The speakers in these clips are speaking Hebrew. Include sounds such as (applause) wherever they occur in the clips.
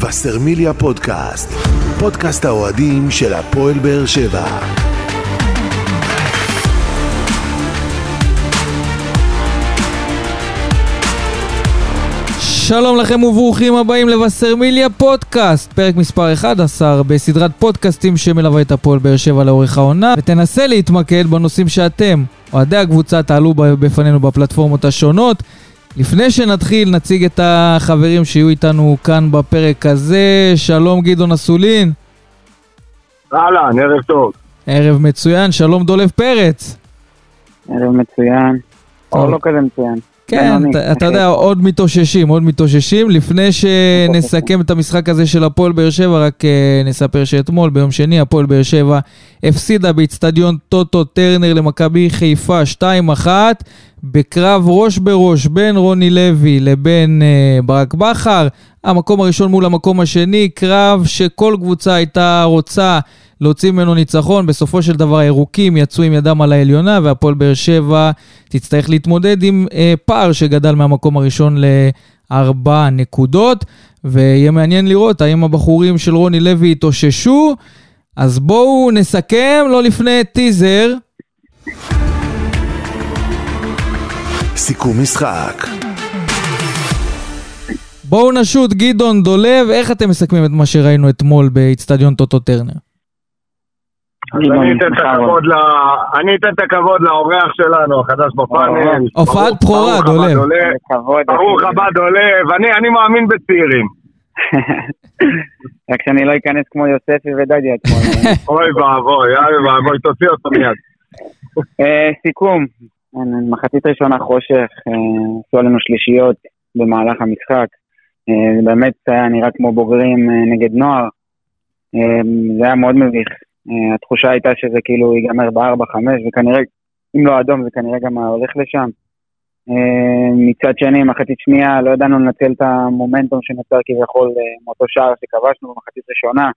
וסרמיליה פודקאסט, פודקאסט האוהדים של הפועל באר שבע. שלום לכם וברוכים הבאים לבשרמיליה פודקאסט, פרק מספר 11 בסדרת פודקאסטים שמלווה את הפועל באר שבע לאורך העונה, ותנסה להתמקד בנושאים שאתם, אוהדי הקבוצה, תעלו בפנינו בפלטפורמות השונות. לפני שנתחיל, נציג את החברים שיהיו איתנו כאן בפרק הזה. שלום גדעון אסולין. אהלן, ערב טוב. ערב מצוין, שלום דולב פרץ. ערב מצוין. או לא כזה מצוין. כן, אתה, אתה יודע, עוד מתאוששים, עוד מתאוששים. לפני שנסכם את המשחק הזה של הפועל באר שבע, רק uh, נספר שאתמול, ביום שני, הפועל באר שבע הפסידה באיצטדיון טוטו טרנר למכבי חיפה 2-1, בקרב ראש בראש בין רוני לוי לבין uh, ברק בכר. המקום הראשון מול המקום השני, קרב שכל קבוצה הייתה רוצה להוציא ממנו ניצחון. בסופו של דבר הירוקים יצאו עם ידם על העליונה, והפועל באר שבע תצטרך להתמודד עם אה, פער שגדל מהמקום הראשון לארבע נקודות, ויהיה מעניין לראות האם הבחורים של רוני לוי יתאוששו. אז בואו נסכם, לא לפני טיזר. סיכום משחק. בואו נשוט, גדעון דולב, איך אתם מסכמים את מה שראינו אתמול באיצטדיון טוטו טרנר? אני אתן את הכבוד לאורח שלנו, החדש בפאנל. הופעת בכורה, דולב. ברוך הבא, דולב. אני מאמין בצעירים. (laughs) רק שאני לא אכנס כמו יוספי ודדי אתמול. (laughs) אוי ואבוי, אוי ואבוי, תוציא אותו מיד. (laughs) אה, סיכום, מחצית ראשונה חושך, אה, עשו עלינו שלישיות במהלך המשחק. אה, באמת היה נראה כמו בוגרים נגד נוער. זה היה מאוד מביך. אה, התחושה הייתה שזה כאילו ייגמר ב-4-5, וכנראה, אם לא אדום, זה כנראה גם הולך לשם. אה, מצד שני, מחצית שנייה, לא ידענו לנצל את המומנטום שנוצר כביכול אה, מאותו שער שכבשנו במחצית ראשונה,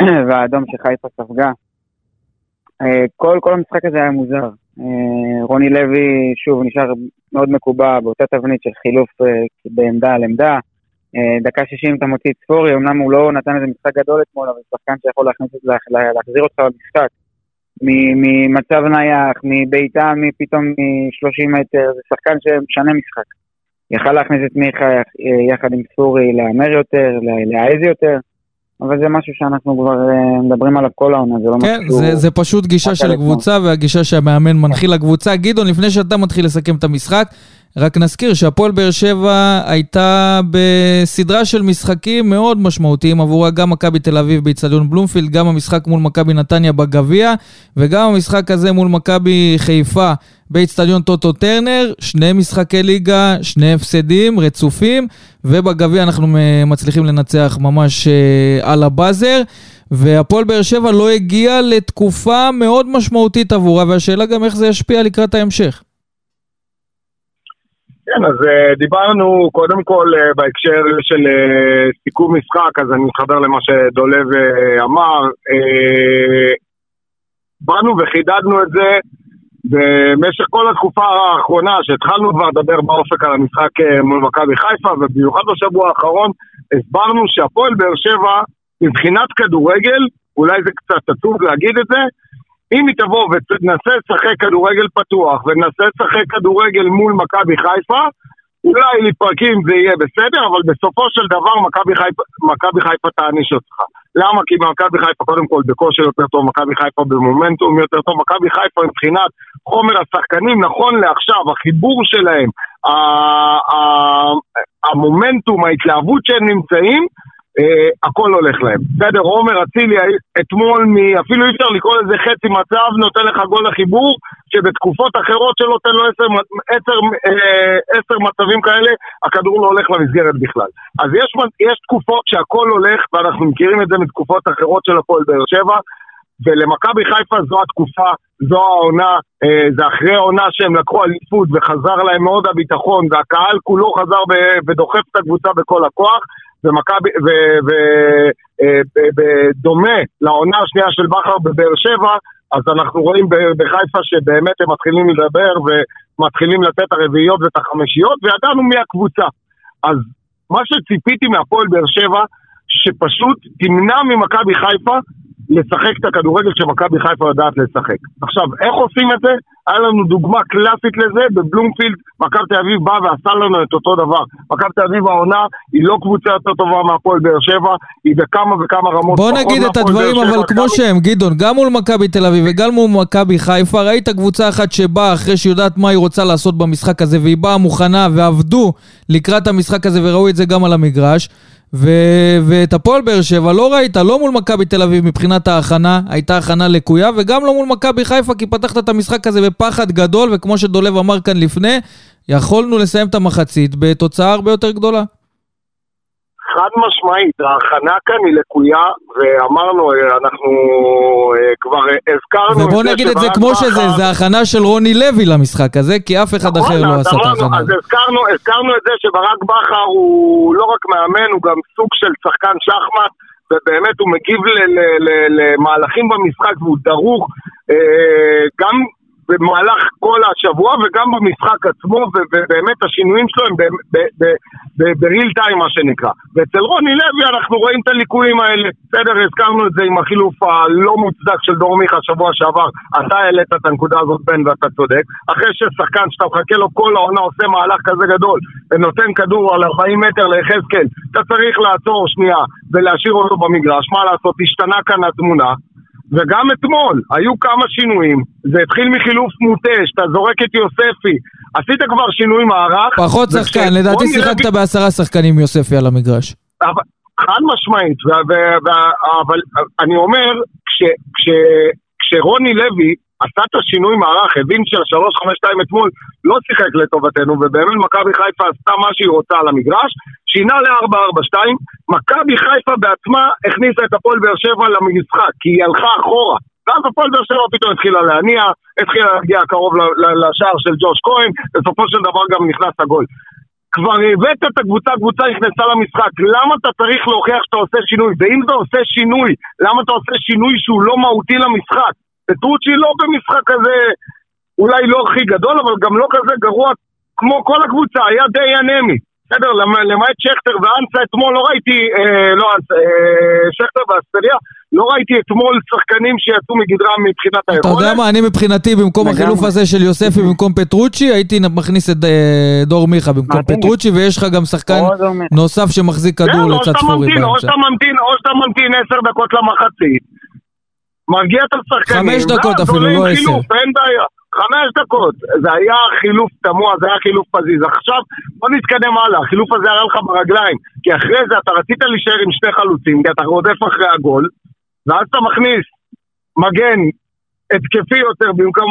(clears throat) והאדום שחיפה ספגה. כל, כל המשחק הזה היה מוזר. רוני לוי, שוב, נשאר מאוד מקובע באותה תבנית של חילוף בעמדה על עמדה. אה, דקה 60 אתה מוציא את ספורי, אמנם הוא לא נתן איזה משחק גדול אתמול, אבל שחקן שיכול להכניס, לה, להחזיר אותך למשחק. ממצב נייח, מבעיטה, מפתאום מ-30 מטר, זה שחקן שמשנה משחק. יכל להכניס את מיכה יחד עם ספורי להמר יותר, להעז יותר. אבל זה משהו שאנחנו כבר אה, מדברים עליו כל העונה, זה לא כן, משהו... כן, זה, זה פשוט גישה של קבוצה והגישה שהמאמן מנחיל לקבוצה. גדעון, לפני שאתה מתחיל לסכם את המשחק, רק נזכיר שהפועל באר שבע הייתה בסדרה של משחקים מאוד משמעותיים עבורה, גם מכבי תל אביב באיצטדיון בלומפילד, גם המשחק מול מכבי נתניה בגביע, וגם המשחק הזה מול מכבי חיפה באיצטדיון טוטו טרנר, שני משחקי ליגה, שני הפסדים רצופים, ובגביע אנחנו מצליחים לנצח ממש uh, על הבאזר. והפועל באר שבע לא הגיע לתקופה מאוד משמעותית עבורה, והשאלה גם איך זה ישפיע לקראת ההמשך. כן, אז uh, דיברנו קודם כל uh, בהקשר של uh, סיכום משחק, אז אני מתחבר למה שדולב uh, אמר. Uh, באנו וחידדנו את זה במשך כל התקופה האחרונה, שהתחלנו כבר לדבר באופק על המשחק uh, מול מכבי חיפה, ובמיוחד בשבוע האחרון, הסברנו שהפועל באר שבע, מבחינת כדורגל, אולי זה קצת עצוב להגיד את זה, אם היא תבוא ותנסה לשחק כדורגל פתוח וננסה לשחק כדורגל מול מכבי חיפה, אולי לפרקים זה יהיה בסדר, אבל בסופו של דבר מכבי חיפה, חיפה תעניש אותך. למה? כי מכבי חיפה קודם כל בכושר יותר טוב, מכבי חיפה במומנטום יותר טוב, מכבי חיפה מבחינת חומר השחקנים, נכון לעכשיו, החיבור שלהם, המומנטום, ההתלהבות שהם נמצאים, אה, הכל הולך להם. בסדר, עומר אצילי אתמול, מ, אפילו אי אפשר לקרוא לזה חצי מצב, נותן לך גול לחיבור, שבתקופות אחרות שלו נותן לו עשר, עשר, אה, עשר מצבים כאלה, הכדור לא הולך למסגרת בכלל. אז יש, יש תקופות שהכל הולך, ואנחנו מכירים את זה מתקופות אחרות של הפועל באר שבע, ולמכבי חיפה זו התקופה, זו העונה, אה, זה אחרי העונה שהם לקחו אליפות וחזר להם מאוד הביטחון והקהל כולו חזר ודוחף את הקבוצה בכל הכוח ומכבי, ובדומה אה, לעונה השנייה של בכר בבאר שבע, אז אנחנו רואים בחיפה שבאמת הם מתחילים לדבר ומתחילים לתת הרביעיות ואת החמישיות, וידענו מי הקבוצה. אז מה שציפיתי מהפועל באר שבע, שפשוט תמנע ממכבי חיפה לשחק את הכדורגל שמכבי חיפה יודעת לשחק. עכשיו, איך עושים את זה? היה לנו דוגמה קלאסית לזה, בבלומפילד, מכבי תל אביב בא ועשה לנו את אותו דבר. מכבי תל אביב העונה היא לא קבוצה יותר טובה מהפועל באר שבע, היא בכמה וכמה רמות בוא נגיד את הדברים אבל כמו שהם, גדעון, גם מול מכבי תל אביב וגם מול מכבי חיפה, ראית קבוצה אחת שבאה אחרי שהיא יודעת מה היא רוצה לעשות במשחק הזה, והיא באה מוכנה ועבדו לקראת המשחק הזה וראו את זה גם על המגרש. ו- ואת הפועל באר שבע לא ראית, לא מול מכבי תל אביב מבחינת ההכנה, הייתה הכנה לקויה, וגם לא מול מכבי חיפה, כי פתחת את המשחק הזה בפחד גדול, וכמו שדולב אמר כאן לפני, יכולנו לסיים את המחצית בתוצאה הרבה יותר גדולה. חד משמעית, ההכנה כאן היא לקויה, ואמרנו, אה, אנחנו אה, כבר הזכרנו ובוא נגיד את זה כמו שזה, זה הכנה של רוני לוי למשחק הזה, כי אף אחד אחר לא עשה את ההכנה. אז הזכרנו, הזכרנו את זה שברק בכר הוא לא רק מאמן, הוא גם סוג של שחקן שחמט, ובאמת הוא מגיב למהלכים במשחק והוא דרוך. אה, גם במהלך כל השבוע וגם במשחק עצמו, ובאמת השינויים שלו הם בריל טיים מה שנקרא. ואצל רוני לוי אנחנו רואים את הליקויים האלה. בסדר, הזכרנו את זה עם החילוף הלא מוצדק של דור מיכה שבוע שעבר. אתה העלית את הנקודה הזאת, בן, ואתה צודק. אחרי ששחקן שאתה מחכה לו כל העונה עושה מהלך כזה גדול ונותן כדור על 40 מטר ליחזקאל, אתה צריך לעצור שנייה ולהשאיר אותו במגרש. מה לעשות, השתנה כאן התמונה. וגם אתמול, היו כמה שינויים, זה התחיל מחילוף מוטה, שאתה זורק את יוספי, עשית כבר שינוי מערך. פחות שחקן, לדעתי שיחקת בעשרה שחקנים יוספי על המגרש. חד משמעית, אבל אני אומר, כשרוני לוי עשה את השינוי מערך, הבין שה-352 אתמול לא שיחק לטובתנו, ובאמת מכבי חיפה עשתה מה שהיא רוצה על המגרש, שינה ל-442, מכבי חיפה בעצמה הכניסה את הפועל באר שבע למשחק, כי היא הלכה אחורה. ואז הפועל באר שבע פתאום התחילה להניע, התחילה להגיע קרוב לשער של ג'וש כהן, בסופו של דבר גם נכנס הגול. כבר הבאת את הקבוצה, הקבוצה נכנסה למשחק, למה אתה צריך להוכיח שאתה עושה שינוי? ואם אתה עושה שינוי, למה אתה עושה שינוי שהוא לא מהותי למשחק? פטרוצ'י לא במשחק הזה, אולי לא הכי גדול, אבל גם לא כזה גרוע כמו כל הקבוצה, היה די אנמי. בסדר, למעט שכטר ואנסה אתמול לא ראיתי, אה, לא אנסה, אה, שכטר ואסטריה, לא ראיתי אתמול שחקנים שיצאו מגדרם מבחינת היכולת. אתה יודע מה, אני מבחינתי, במקום החילוף הזה של יוספי במקום פטרוצ'י, הייתי מכניס את אה, דור מיכה במקום פטרוצ'י, ויש לך גם שחקן נוסף שמחזיק כדור כן, לצד ספורי באמצע. או שאתה ממתין עשר דקות למחצית, מרגיע את השחקנים, חמש דקות אפילו, לא עשר. אין בעיה. חמש דקות. זה היה חילוף תמוה, זה היה חילוף פזיז. עכשיו, בוא נתקדם הלאה. החילוף הזה היה לך ברגליים. כי אחרי זה אתה רצית להישאר עם שני חלוצים, כי אתה רודף אחרי הגול, ואז אתה מכניס מגן התקפי יותר במקום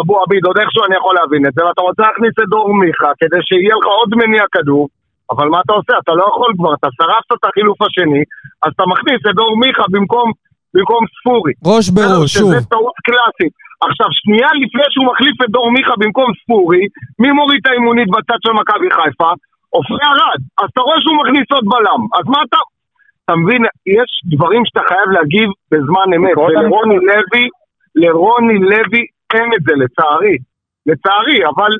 אבו עביד, עוד איכשהו אני יכול להבין את זה, ואתה רוצה להכניס את דור מיכה כדי שיהיה לך עוד מניע כדור, אבל מה אתה עושה? אתה לא יכול כבר, אתה שרפת את החילוף השני, אז אתה מכניס את דור מיכה במקום במקום ספורי. ראש בראש, שוב. שזה טעות קלאסית. עכשיו, שנייה לפני שהוא מחליף את דור מיכה במקום ספורי, מי מוריד את האימונית בצד של מכבי חיפה? עופרי ארד. אז אתה רואה שהוא מכניס עוד בלם. אז מה אתה... אתה מבין, יש דברים שאתה חייב להגיב בזמן אמת. ולרוני לוי, לרוני לוי אין את זה, לצערי. לצערי, אבל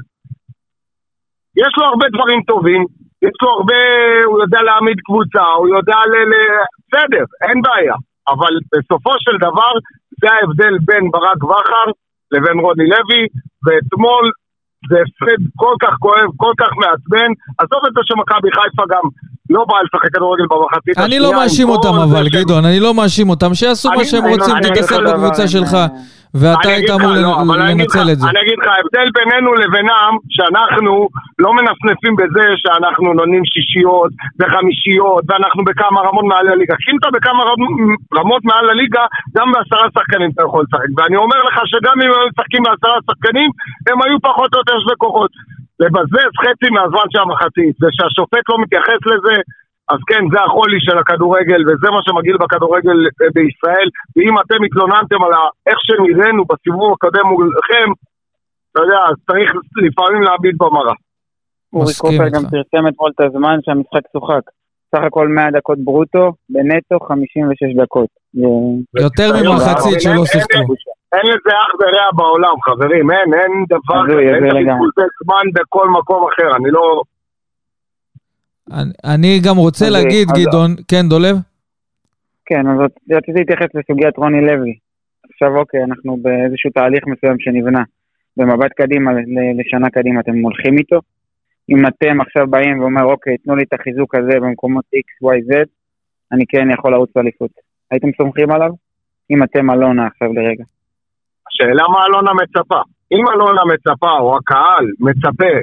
יש לו הרבה דברים טובים, יש לו הרבה, הוא יודע להעמיד קבוצה, הוא יודע ל... בסדר, אין בעיה. אבל בסופו של דבר זה ההבדל בין ברק בכר לבין רוני לוי, ואתמול זה הפסד כל כך כואב, כל כך מעצבן. עזוב את זה שמכבי חיפה גם לא באה לשחק כדורגל במחצית השנייה. אני לא מאשים אותם אבל, גדעון, אני לא מאשים אותם. שיעשו מה שהם רוצים, תתעסק בקבוצה שלך. ואתה היית אמור לא, לנצל את זה. אני אגיד לך, ההבדל בינינו לבינם, שאנחנו לא מנפנפים בזה שאנחנו נותנים שישיות וחמישיות, ואנחנו בכמה רמות מעל הליגה. כי אם אתה בכמה רמות מעל הליגה, גם בעשרה שחקנים אתה יכול לשחק. ואני אומר לך שגם אם הם משחקים בעשרה שחקנים, הם היו פחות או יותר שווה כוחות. לבזבז חצי מהזמן של המחצית, ושהשופט לא מתייחס לזה, אז כן, זה החולי של הכדורגל, וזה מה שמגעיל בכדורגל אה, בישראל. ואם אתם התלוננתם על איך שנראינו בסיבוב הקודם מולכם, אתה יודע, אז צריך לפעמים להביט במראה. אורי קופר גם פרסם אתמול את הזמן שהמשחק שוחק. סך הכל 100 דקות ברוטו, בנטו 56 דקות. יותר ממחצית שלא שיחקו. אין לזה אח ורע בעולם, חברים, אין, אין דבר כזה, אין זמן בכל מקום אחר, אני לא... אני, אני גם רוצה אז להגיד, אז... גדעון, כן, דולב? כן, אז רציתי להתייחס לסוגיית רוני לוי. עכשיו אוקיי, אנחנו באיזשהו תהליך מסוים שנבנה. במבט קדימה, לשנה קדימה, אתם הולכים איתו? אם אתם עכשיו באים ואומר, אוקיי, תנו לי את החיזוק הזה במקומות X, Y, Z, אני כן יכול לרוץ לאליפות. הייתם סומכים עליו? אם אתם אלונה עכשיו לרגע. השאלה מה אלונה מצפה. אם אלונה מצפה, או הקהל מצפה,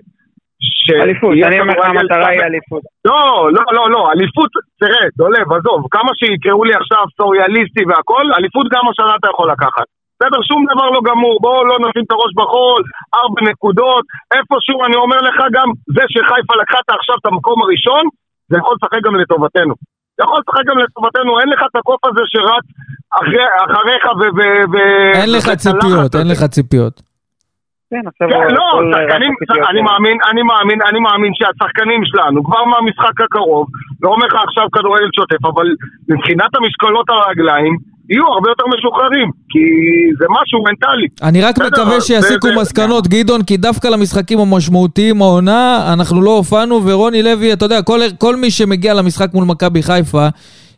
ש... אליפות, אני אומר לך המטרה היא אליפות. לא, לא, לא, לא, אליפות, תראה, דולב, עזוב, כמה שיקראו לי עכשיו סוריאליסטי והכל, אליפות גם השנה אתה יכול לקחת. בסדר, שום דבר לא גמור, בואו לא נשים את הראש בחול, ארבע נקודות, איפשהו אני אומר לך גם, זה שחיפה לקחת עכשיו את המקום הראשון, זה יכול לשחק גם לטובתנו. זה יכול לשחק גם לטובתנו, אין לך את הקוף הזה שרץ אחריך ו... אין לך ציפיות, אין לך ציפיות. כן, עכשיו... כן, לא, שחקנים, אני מאמין, אני מאמין, אני מאמין שהשחקנים שלנו, כבר מהמשחק הקרוב, לא אומר לך עכשיו כדורגל שוטף, אבל מבחינת המשקולות הרגליים, יהיו הרבה יותר משוחררים, כי זה משהו מנטלי. אני רק מקווה שיסיקו מסקנות, גדעון, כי דווקא למשחקים המשמעותיים העונה, אנחנו לא הופענו, ורוני לוי, אתה יודע, כל, כל מי שמגיע למשחק מול מכבי חיפה,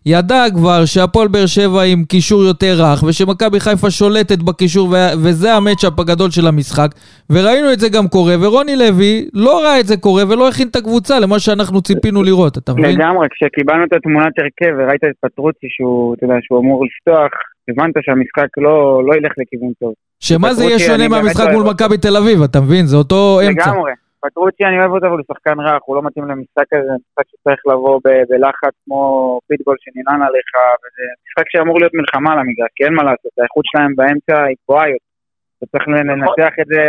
ידע כבר שהפועל באר שבע עם קישור יותר רך, ושמכבי חיפה שולטת בקישור, וזה המצ'אפ הגדול של המשחק, וראינו את זה גם קורה, ורוני לוי לא ראה את זה קורה ולא הכין את הקבוצה למה שאנחנו ציפינו לראות, אתה מבין? לגמרי, כשקיבלנו את התמונת הרכב וראית את פטרוצי שהוא, אתה יודע, שהוא אמור לפתוח, הבנת שהמשחק לא, לא ילך לכיוון טוב. שמה זה יהיה שונה מהמשחק מול מכבי תל אביב, אתה מבין? זה אותו אמצע. לגמרי. פטרוצ'י אני אוהב אותו, אבל הוא שחקן רך, הוא לא מתאים למשחק הזה, משחק שצריך לבוא בלחץ כמו פיטבול שננען עליך, וזה משחק שאמור להיות מלחמה על המגרש, כי אין מה לעשות, האיכות שלהם באמצע היא גבוהה יותר. אתה צריך לנצח את זה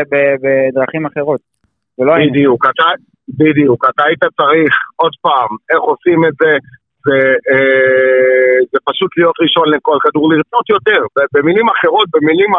בדרכים אחרות. בדיוק, אתה, בדיוק, אתה היית צריך עוד פעם, איך עושים את זה, זה, אה, זה פשוט להיות ראשון לכל כדור, לרצות יותר. במילים אחרות, במילים,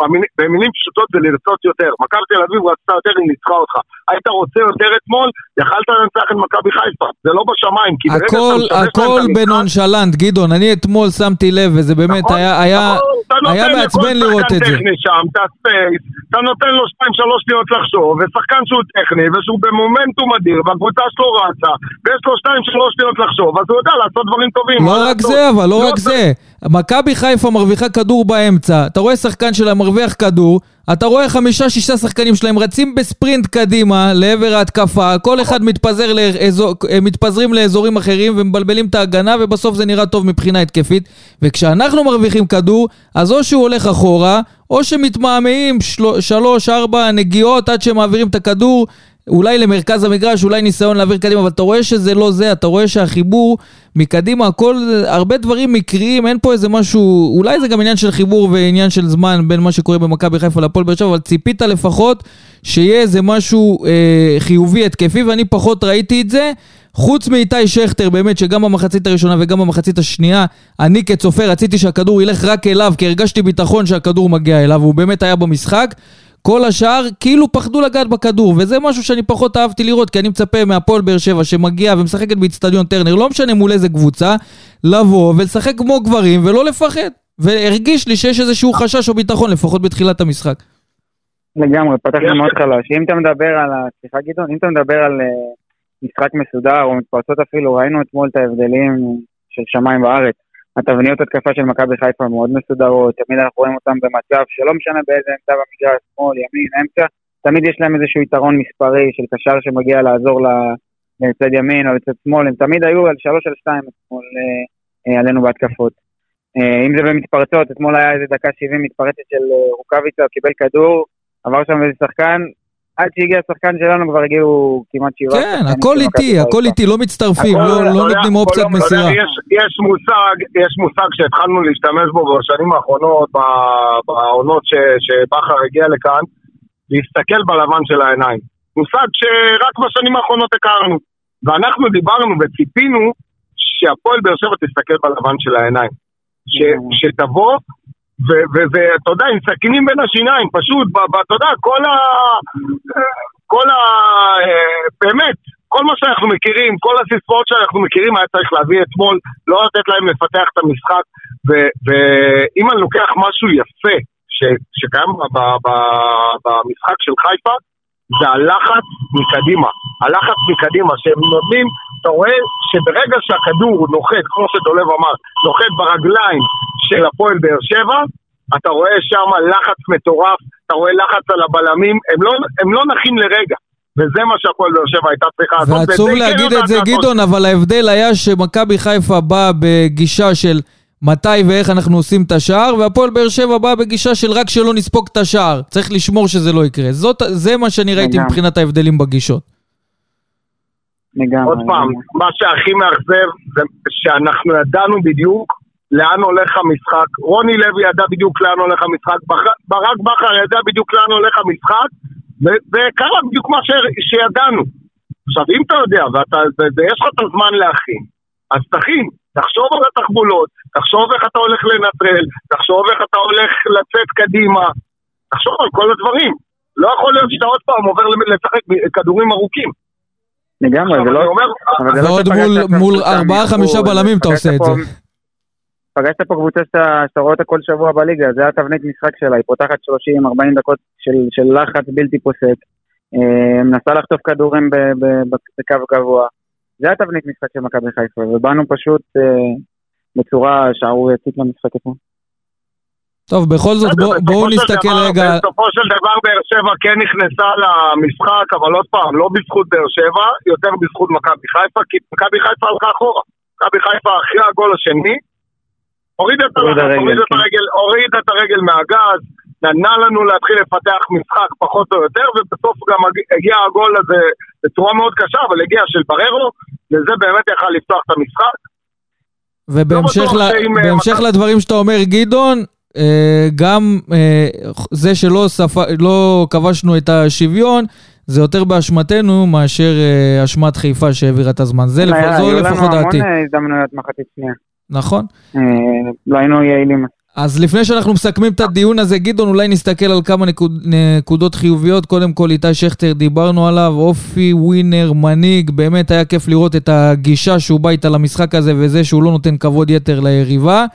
במילים, במילים פשוטות זה לרצות יותר. מכבי תל אביב רצתה יותר, היא ניצחה אותך. היית רוצה יותר אתמול, יכלת לנצח את מכבי חיפה. זה לא בשמיים, כי ברגע הכל, שאתה הכל בנונשלנט, גדעון. אני אתמול שמתי לב, וזה באמת נכון, היה, היה, נכון, היה מעצבן לראות את זה. שם, אתה space, אתה נותן לו 2-3 שניות לחשוב, ושחקן שהוא טכני, ושהוא במומנטום אדיר, והקבוצה שלו רצה, ויש לו 2-3 שניות לחשוב, אז הוא יודע לעשות דברים טובים. לא רק זה, אבל לא, לא רק זה. מכבי חיפה מרוויחה כדור באמצע, אתה רואה שחקן שלה מרוויח כדור, אתה רואה חמישה-שישה שחקנים שלהם רצים בספרינט קדימה לעבר ההתקפה, כל אחד מתפזר לאזור, מתפזרים לאזורים אחרים ומבלבלים את ההגנה ובסוף זה נראה טוב מבחינה התקפית וכשאנחנו מרוויחים כדור, אז או שהוא הולך אחורה, או שמתמהמהים שלוש-ארבע נגיעות עד שמעבירים את הכדור אולי למרכז המגרש, אולי ניסיון להעביר קדימה, אבל אתה רואה שזה לא זה, אתה רואה שהחיבור מקדימה, הכל, הרבה דברים מקריים, אין פה איזה משהו, אולי זה גם עניין של חיבור ועניין של זמן בין מה שקורה במכבי חיפה להפועל באר שבע, אבל ציפית לפחות שיהיה איזה משהו אה, חיובי התקפי, ואני פחות ראיתי את זה. חוץ מאיתי שכטר, באמת, שגם במחצית הראשונה וגם במחצית השנייה, אני כצופה רציתי שהכדור ילך רק אליו, כי הרגשתי ביטחון שהכדור מגיע אליו, והוא באמת היה במשחק. כל השאר כאילו פחדו לגעת בכדור, וזה משהו שאני פחות אהבתי לראות, כי אני מצפה מהפועל באר שבע שמגיע ומשחקת באיצטדיון טרנר, לא משנה מול איזה קבוצה, לבוא ולשחק כמו גברים ולא לפחד. והרגיש לי שיש איזשהו חשש או ביטחון, לפחות בתחילת המשחק. לגמרי, פתחנו מאוד חלש. אם אתה מדבר על, סליחה גדעון, אם אתה מדבר על אה, משחק מסודר או מתפרצות אפילו, ראינו אתמול את ההבדלים של שמיים וארץ. התבניות התקפה של מכבי חיפה מאוד מסודרות, תמיד אנחנו רואים אותם במצב שלא משנה באיזה אמצע במגרש, שמאל, ימין, אמצע, תמיד יש להם איזשהו יתרון מספרי של קשר שמגיע לעזור לצד ימין או לצד שמאל, הם תמיד היו על שלוש על שתיים אתמול אה, אה, עלינו בהתקפות. אה, אם זה במתפרצות, אתמול היה איזה דקה שבעים מתפרצת של רוקאביצה, קיבל כדור, עבר שם איזה שחקן, עד שהגיע השחקן שלנו כבר הגיעו כמעט שבעה. כן, הכל איטי, הכל איטי, לא מצטרפים, לא, לא נותנים אופציית מסירה. יש מושג, יש מושג שהתחלנו להשתמש בו בשנים האחרונות, בעונות שבכר הגיע לכאן, להסתכל בלבן של העיניים. מושג שרק בשנים האחרונות הכרנו. ואנחנו דיברנו וציפינו שהפועל באר שבע תסתכל בלבן של העיניים. שתבוא ואתה יודע, עם סכינים בין השיניים, פשוט, אתה יודע, כל ה... כל ה... באמת, כל מה שאנחנו מכירים, כל הסיספות שאנחנו מכירים, היה צריך להביא אתמול, לא לתת להם לפתח את המשחק, ואם אני לוקח משהו יפה שקיים במשחק של חיפה, זה הלחץ מקדימה. הלחץ מקדימה, שהם נותנים אתה רואה שברגע שהכדור נוחת, כמו שדולב אמר, נוחת ברגליים של הפועל באר שבע, אתה רואה שם לחץ מטורף, אתה רואה לחץ על הבלמים, הם לא, הם לא נחים לרגע. וזה מה שהפועל באר שבע הייתה צריכה לעשות. ועצוב להגיד את זה. גדעון, אבל ההבדל היה שמכבי חיפה באה בגישה של מתי ואיך אנחנו עושים את השער, והפועל באר שבע באה בגישה של רק שלא נספוג את השער. צריך לשמור שזה לא יקרה. זאת, זה מה שאני ראיתי לגמרי. מבחינת ההבדלים בגישות. לגמרי. עוד פעם, מה שהכי מאכזב זה שאנחנו ידענו בדיוק לאן הולך המשחק. רוני לוי ידע בדיוק לאן הולך המשחק, ברק בכר ידע בדיוק לאן הולך המשחק, וקרה בדיוק מה ש- שידענו. עכשיו, אם אתה יודע ואתה, ויש לך את הזמן להכין, אז תכין, תחשוב על התחבולות, תחשוב איך אתה הולך לנטרל, תחשוב איך אתה הולך לצאת קדימה, תחשוב על כל הדברים. לא יכול להיות שאתה עוד פעם עובר לשחק כדורים ארוכים. לגמרי, זה לא... לא ועוד מול- עכשיו מול קבוצה ארבעה, מחו"ל, חמישה בלמים אתה עושה את זה. פגשת פה קבוצה שאתה, שאתה רואה אותה כל שבוע בליגה, זה התבנית משחק שלה, היא פותחת 30-40 דקות של, של לחץ בלתי פוסק, אה, מנסה לחטוף כדורים בקו גבוה, זה התבנית משחק של מכבי חיפה, ובאנו פשוט אה, בצורה שערורייתית למשחק אתמול. טוב, בכל זאת, בוא- בואו של נסתכל דבר- רגע... בסופו של דבר באר שבע כן נכנסה למשחק, אבל עוד פעם, לא בזכות באר שבע, יותר בזכות מכבי חיפה, כי מכבי חיפה הלכה אחורה. מכבי חיפה אחרי הגול השני, הורידה את הורידה הלחץ, רגל, הורידה את כן. הרגל, את הרגל מהגז, נתנה לנו להתחיל לפתח משחק פחות או יותר, ובסוף גם הג- הגיע הגול הזה בצורה מאוד קשה, אבל הגיע של בררו, וזה באמת יכל לפתוח את המשחק. ובהמשך לא ל- אה, לדברים שאתה אומר, גדעון, אה, גם אה, זה שלא ספ- לא כבשנו את השוויון, זה יותר באשמתנו מאשר אשמת חיפה שהעבירה את הזמן. זה היה- לפחות- זו היו לנו דעתי. המון הזדמנויות מחצית שנייה, נכון? אה, לא היינו יעילים. אז לפני שאנחנו מסכמים את הדיון הזה, גדעון, אולי נסתכל על כמה נקוד, נקודות חיוביות. קודם כל, איתי שכטר, דיברנו עליו, אופי, ווינר, מנהיג, באמת היה כיף לראות את הגישה שהוא בא איתה למשחק הזה, וזה שהוא לא נותן כבוד יתר ליריבה.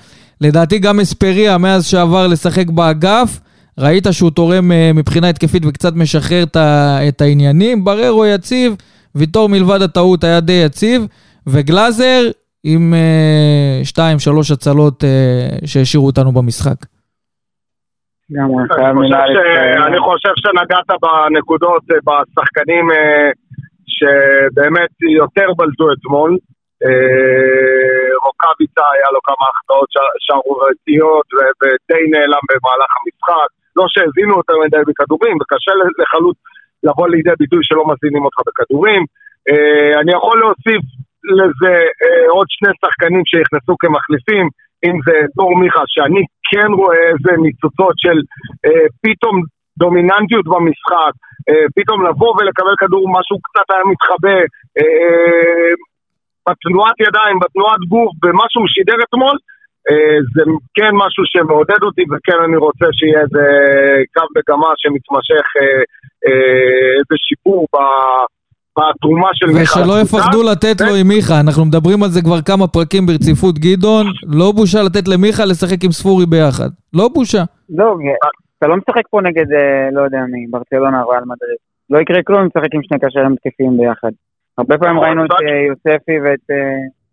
לדעתי גם אספריה, מאז שעבר לשחק באגף, ראית שהוא תורם אה, מבחינה התקפית וקצת משחרר את העניינים. בררו יציב, ויטור מלבד הטעות היה די יציב, וגלאזר עם אה, שתיים, שלוש הצלות אה, שהשאירו אותנו במשחק. אני חושב שנגעת בנקודות, אה, בשחקנים אה, שבאמת יותר בלטו אתמול. אה, רוקאביצה היה לו כמה החטאות שערורייתיות ודי נעלם במהלך המשחק. לא שהזינו יותר מדי בכדורים, וקשה לחלוץ לבוא לידי ביטוי שלא מזינים אותך בכדורים. אה, אני יכול להוסיף לזה אה, עוד שני שחקנים שנכנסו כמחליפים, אם זה דור מיכה, שאני כן רואה איזה ניצוצות של אה, פתאום דומיננטיות במשחק, אה, פתאום לבוא ולקבל כדור, משהו קצת היה מתחבא, אה, בתנועת ידיים, בתנועת גוף, במה שהוא שידר אתמול, אה, זה כן משהו שמעודד אותי, וכן אני רוצה שיהיה איזה קו מגמה שמתמשך, אה, אה, איזה שיפור ב- בתרומה של מיכה. ושלא. יפחדו לתת לו עם מיכה, אנחנו מדברים על זה כבר כמה פרקים ברציפות, גדעון. לא בושה לתת למיכה לשחק עם ספורי ביחד. לא בושה. לא, אתה לא משחק פה נגד, אה, לא יודע מי, ברצלונה או ריאל מדריד. לא יקרה כלום אם תשחק עם שני קשרים התקפיים ביחד. הרבה פעמים ראינו את אה, יוספי ואת אה,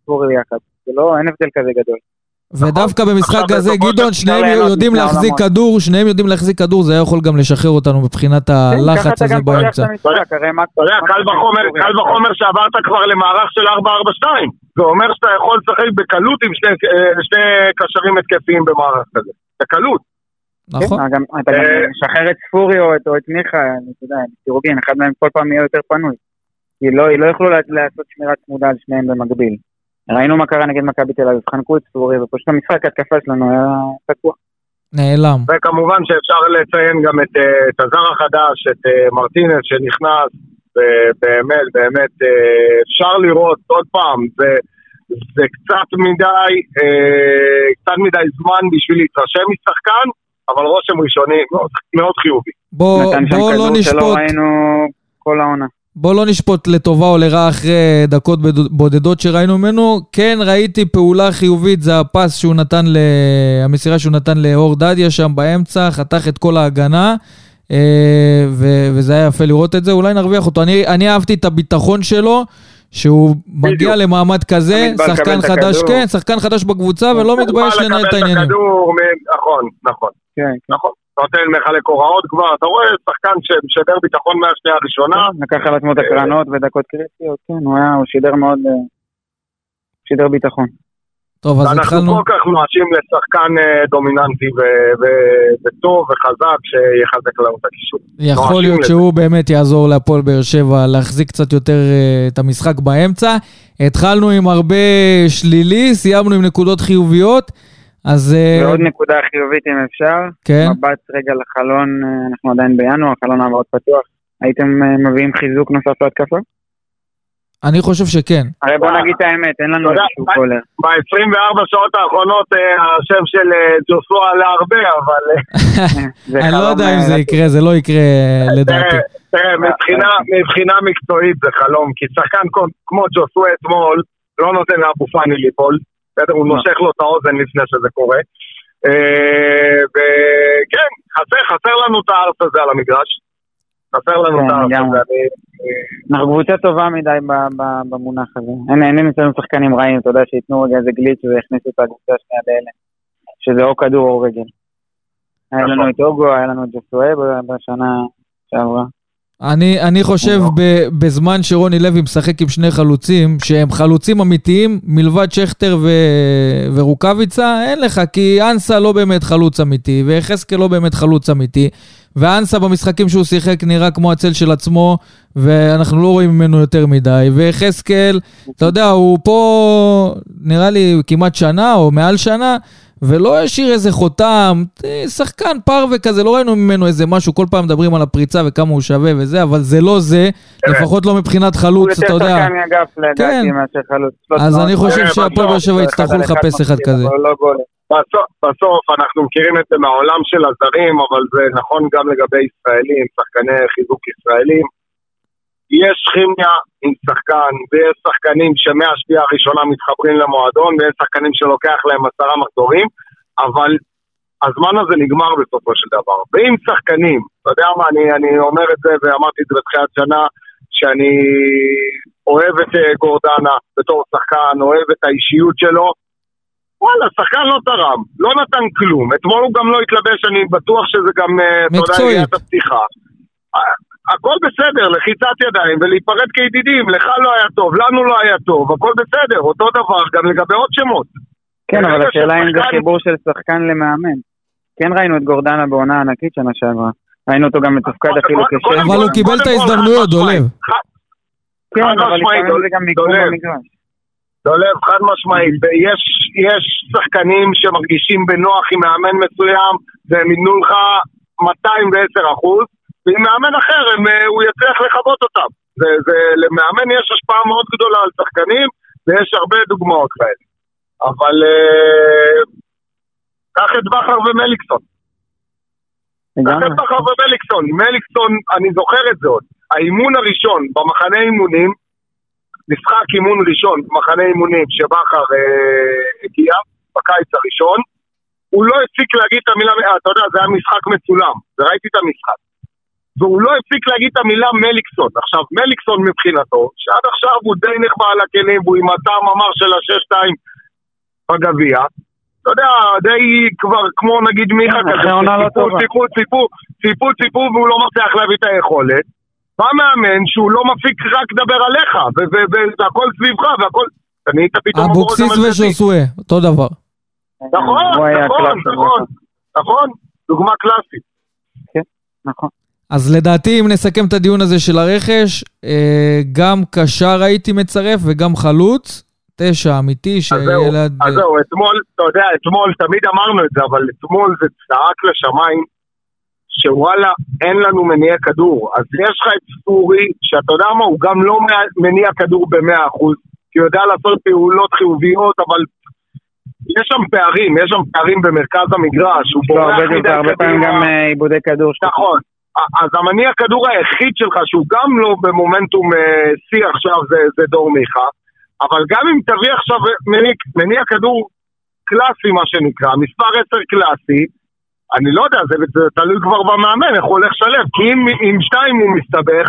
ספורי ביחד. זה לא, אין הבדל כזה גדול. ודווקא במשחק הזה, גדעון, שניהם יודעים להחזיק העולמות. כדור, שניהם יודעים להחזיק כדור, זה היה יכול גם לשחרר אותנו מבחינת כן, הלחץ הזה באמצע. אתה יודע, קל וחומר, בסוריה? קל וחומר שעברת כבר למערך של 4-4-2. זה אומר שאתה יכול לשחק בקלות עם שני, אה, קשרים התקפיים במערך כזה. בקלות. נכון. כן, גם- אתה גם אה, משחרר את ספורי או את מיכה, אתה יודע, סירוגין, אחד מהם כל פעם יהיה יותר פנוי. כי לא לא יוכלו לעשות שמירת צמודה על שניהם במקביל. ראינו מה קרה נגד מכבי תל אביב, חנקו את ספורי, ופשוט המשחק התקפה שלנו היה תקוע. נעלם. וכמובן שאפשר לציין גם את, אה, את הזר החדש, את אה, מרטינס שנכנס, ובאמת, באמת, אה, אפשר לראות עוד פעם, זה, זה קצת מדי, קצת מדי זמן בשביל להתרשם משחקן, אבל רושם ראשוני מאוד, מאוד חיובי. בוא נתן שם בוא לא כדור שלא נשפוט. ראינו כל העונה. בוא לא נשפוט לטובה או לרעה אחרי דקות בודדות שראינו ממנו. כן, ראיתי פעולה חיובית, זה הפס שהוא נתן, ל... המסירה שהוא נתן לאור דדיה שם באמצע, חתך את כל ההגנה, אה, ו... וזה היה יפה לראות את זה, אולי נרוויח אותו. אני, אני אהבתי את הביטחון שלו, שהוא מגיע בדיוק. למעמד כזה, שחקן חדש, הכדור. כן, שחקן חדש בקבוצה ולא מתבייש לנהל את העניינים. נכון, נכון, כן, נכון. נותן מחלק הוראות כבר, אתה רואה שחקן שמשדר ביטחון מהשנייה הראשונה. לקח על עצמו את הקרנות ודקות קריטיות, כן, הוא היה, הוא שידר מאוד, אה, שידר ביטחון. טוב, אז התחלנו, כל כך נואשים לשחקן אה, דומיננטי ו- ו- וטוב וחזק שיחזק לנו את הקישור. יכול להיות. שהוא באמת יעזור להפועל באר שבע להחזיק קצת יותר אה, את המשחק באמצע. התחלנו עם הרבה שלילי, סיימנו עם נקודות חיוביות, אז אה, ועוד נקודה חיובית אם אפשר, כן, מבט רגע לחלון, אה, אנחנו עדיין בינואר, חלון העברות פתוח. הייתם אה, מביאים חיזוק נוסף להתקפה? אני חושב שכן. הרי בוא נגיד את האמת, אין לנו איזשהו קולר. ב-24 שעות האחרונות השם של ג'וסוע עלה הרבה, אבל (laughs) אני לא יודע אם זה יקרה, זה לא יקרה לדעתי. תראה, מבחינה, מקצועית זה חלום, כי שחקן כמו- ג'וסווה אתמול לא נותן לאבו פאני ליפול, בסדר? הוא. נושך לו את האוזן לפני שזה קורה. אה, וכן, חסר, חסר לנו את הארץ הזה על המגרש. חסר לנו כן, את הארץ לגמרי. הזה. אנחנו קבוצה טובה מדי במונח הזה. אין אצלנו שחקנים רעים, אתה יודע, שייתנו רגע איזה גליץ' ויכניסו את הקבוצה השנייה לאלה. שזה או כדור או רגל. היה לנו נכון. את אוגו, היה לנו את ג'וסואל ב- בשנה שעברה. אני, אני חושב ב, בזמן שרוני לוי משחק עם שני חלוצים, שהם חלוצים אמיתיים, מלבד שכטר ו, ורוקאביצה, אין לך, כי אנסה לא באמת חלוץ אמיתי, ויחזקאל לא באמת חלוץ אמיתי, ואנסה במשחקים שהוא שיחק נראה כמו הצל של עצמו, ואנחנו לא רואים ממנו יותר מדי, ויחזקאל, אתה יודע, הוא פה נראה לי כמעט שנה או מעל שנה, ולא השאיר איזה חותם, אה, שחקן פרווה כזה, לא ראינו ממנו איזה משהו, כל פעם מדברים על הפריצה וכמה הוא שווה וזה, אבל זה לא זה, לפחות לא מבחינת הוא חלוץ, אתה יותר יודע. שחקן מאגף לדעתי כן. מאשר חלוץ. אז אני חושב שהפועל באר שבע אחד יצטרכו לחפש אחד כזה. לא בסוף אנחנו מכירים את זה מהעולם של הזרים, אבל זה נכון גם לגבי ישראלים, שחקני חיזוק ישראלים. יש כימיה עם שחקן, ויש שחקנים שמהשביעה הראשונה מתחברים למועדון, ויש שחקנים שלוקח להם עשרה מחזורים, אבל הזמן הזה נגמר בסופו של דבר. ועם שחקנים, אתה יודע מה, אני, אני אומר את זה, ואמרתי את זה בתחילת שנה, שאני אוהב את אה, גורדנה בתור שחקן, אוהב את האישיות שלו, וואלה, שחקן לא תרם, לא נתן כלום. אתמול הוא גם לא התלבש, אני בטוח שזה גם, אה, אתה יודע, הפתיחה. הכל בסדר, לחיצת ידיים ולהיפרד כידידים, לך לא היה טוב, לנו לא היה טוב, הכל בסדר, אותו דבר גם לגבי עוד שמות. כן, אבל השאלה אם זה חיבור של שחקן למאמן. כן ראינו את גורדנה בעונה ענקית שנה שעברה. ראינו אותו גם מתופקד אפילו כשם. אבל הוא קיבל את ההזדמנויות. דולב. כן, אבל לפעמים זה גם מיקום. במגרש. דולב, חד משמעית, ויש יש שחקנים שמרגישים בנוח עם מאמן מסוים, והם ייתנו לך 210 אחוז, ועם מאמן אחר הם, אה, הוא יצליח לכבות אותם. זה, זה, למאמן יש השפעה מאוד גדולה על שחקנים, ויש הרבה דוגמאות כאלה. אבל אה, קח את בכר ומליקסון. קח. את בכר ומליקסון. מליקסון, אני זוכר את זה עוד. האימון הראשון במחנה אימונים, משחק אימון ראשון במחנה אימונים שבכר אה, הגיע, בקיץ הראשון, הוא לא הפסיק להגיד את המילה, אתה יודע, זה היה משחק מצולם, וראיתי את המשחק. והוא לא הפסיק להגיד את המילה מליקסון. עכשיו, מליקסון מבחינתו, שעד עכשיו הוא די נחבא על הכלים, והוא עם הטעם אמר של השש-שתיים בגביע, אתה יודע, די כבר כמו נגיד מיכה כן, כזה, לא טובה. ציפו, ציפו, ציפו, ציפו, והוא לא מצליח להביא את היכולת. בא מאמן שהוא לא מפיק רק לדבר עליך, והכל סביבך, והכל... אתה נהיית פתאום אבוקסיס. ושוסווה, אותו דבר. נכון, נכון, קלאסי, נכון, נכון, דוגמה קלאסית. נכון. אז לדעתי, אם נסכם את הדיון הזה של הרכש, אה, גם קשר הייתי מצרף וגם חלוץ, תשע אמיתי, אז זהו, שילד... אז זהו, אתמול, אתה יודע, אתמול, תמיד אמרנו את זה, אבל אתמול זה צעק לשמיים, שוואלה, אין לנו מניע כדור. אז יש לך את ספורי, שאתה יודע מה, הוא גם לא מניע כדור במאה אחוז, כי הוא יודע לעשות פעולות חיוביות, אבל יש שם פערים, יש שם פערים במרכז המגרש, הוא לא, בורח מדי זה הרבה פעמים קדימה. גם אה, עיבודי כדור. שלו. נכון. אז המניע כדור היחיד שלך, שהוא גם לא במומנטום אה, שיא עכשיו, זה, זה דור מיכה, אבל גם אם תביא עכשיו מניע, מניע כדור קלאסי, מה שנקרא, מספר 10 קלאסי, אני לא יודע, זה, זה תלוי כבר במאמן, איך הוא הולך לשלב, כי אם עם שתיים הוא מסתבך,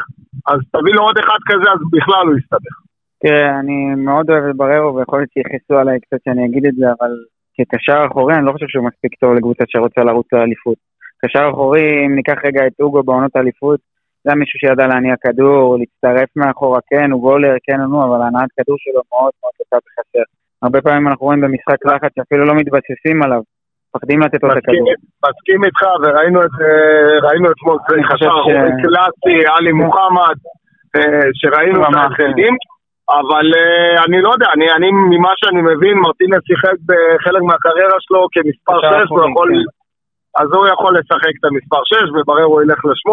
אז תביא לו עוד אחד כזה, אז בכלל הוא יסתבך. תראה, אני מאוד אוהב את בררו, ויכול להיות שיכעסו עליי קצת שאני אגיד את זה, אבל כקשר אחורי אני לא חושב שהוא מספיק טוב לקבוצה שרוצה לרוץ לאליפות. קשר אחורי, אם ניקח רגע את אוגו בעונות האליפות, זה היה מישהו שידע להניע כדור, להצטרף מאחורה, כן, הוא גולר, כן או נו, אבל הנעת כדור שלו מאוד מאוד קצת בחסר. הרבה פעמים אנחנו רואים במשחק לחץ שאפילו לא מתבססים עליו, מפחדים לתת לו את הכדור. מסכים איתך, וראינו את זה, ראינו אתמול, חושב חסר ש- קלאסי, עלי מוחמד, אה, שראינו את. ההפסדים, אבל אה, אני לא יודע, אני, אני ממה שאני מבין, מרטינס שיחק בחלק מהקריירה שלו כמספר קשר 6, הוא אחורי, יכול, כן. אז הוא יכול לשחק את המספר 6, ובררו ילך ל-8,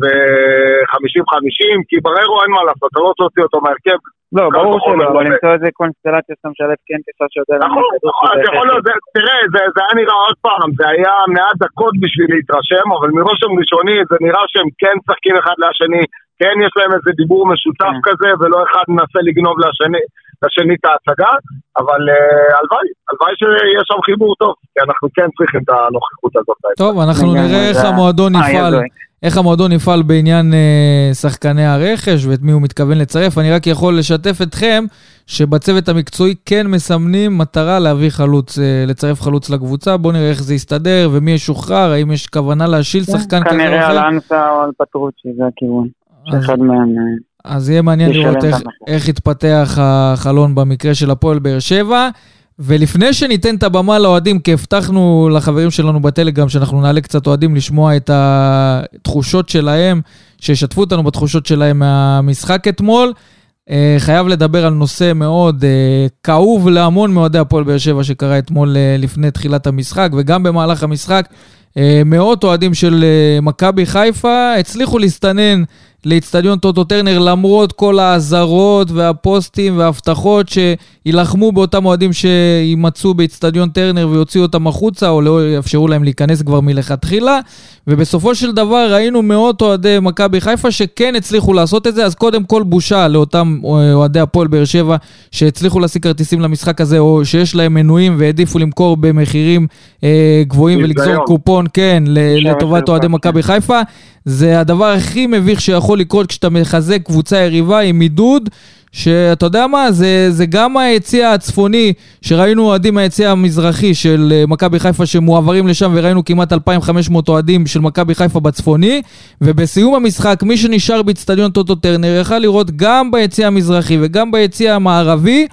ו-50-50, כי בררו אין מה לעשות, אתה לא להוציא אותו מהרכב, לא, ברור שלא, לא אבל. למצוא איזה קונסטלציה שאתה משלב כן קשר שיודע נכון, כדור. אז יכול להיות, תראה, זה זה היה נראה עוד פעם, זה היה מעט דקות בשביל להתרשם, אבל מרושם ראשוני זה נראה שהם כן משחקים אחד לשני, כן יש להם איזה דיבור משותף כן. כזה, ולא אחד מנסה לגנוב לשני, לשני את ההצגה, אבל אה, הלוואי, הלוואי שיש שם חיבור טוב, כי אנחנו כן צריכים את הנוכחות הזאת. טוב, אנחנו נראה איך המועדון אה, יפעל. איך המועדון יפעל בעניין אה, שחקני הרכש ואת מי הוא מתכוון לצרף. אני רק יכול לשתף אתכם שבצוות המקצועי כן מסמנים מטרה להביא חלוץ, אה, לצרף חלוץ לקבוצה. בואו נראה איך זה יסתדר ומי ישוחרר, האם יש כוונה להשיל שחקן כזה או כנראה על אחר. אנסה או על פטרוצ'י, זה הכיוון. שאחד מהם... אז יהיה מעניין לראות איך. איך יתפתח החלון במקרה של הפועל באר שבע. ולפני שניתן את הבמה לאוהדים, כי הבטחנו לחברים שלנו בטלגרם שאנחנו נעלה קצת אוהדים לשמוע את התחושות שלהם, שישתפו אותנו בתחושות שלהם מהמשחק אתמול. אה, חייב לדבר על נושא מאוד אה, כאוב להמון מאוהדי הפועל באר שבע שקרה אתמול אה, לפני תחילת המשחק, וגם במהלך המשחק. מאות אוהדים של מכבי חיפה הצליחו להסתנן לאיצטדיון טוטו טרנר למרות כל האזהרות והפוסטים וההבטחות שיילחמו באותם אוהדים שימצאו באיצטדיון טרנר ויוציאו אותם החוצה או לא יאפשרו להם להיכנס כבר מלכתחילה. ובסופו של דבר ראינו מאות אוהדי מכבי חיפה שכן הצליחו לעשות את זה, אז קודם כל בושה לאותם אה, אוהדי הפועל באר שבע שהצליחו להשיג כרטיסים למשחק הזה או שיש להם מנויים והעדיפו למכור במחירים אה, גבוהים ולגזור. קופון, כן, לטובת וחרפה, אוהדי כן. מכבי חיפה. זה הדבר הכי מביך שיכול לקרות כשאתה מחזק קבוצה יריבה עם עידוד, שאתה יודע מה, זה, זה גם היציע הצפוני, שראינו אוהדים מהיציע המזרחי של אה, מכבי חיפה שמועברים לשם, וראינו כמעט 2,500 אוהדים של מכבי חיפה בצפוני, ובסיום המשחק, מי שנשאר באיצטדיון טוטו טרנר יכל לראות גם ביציע המזרחי וגם ביציע המערבי,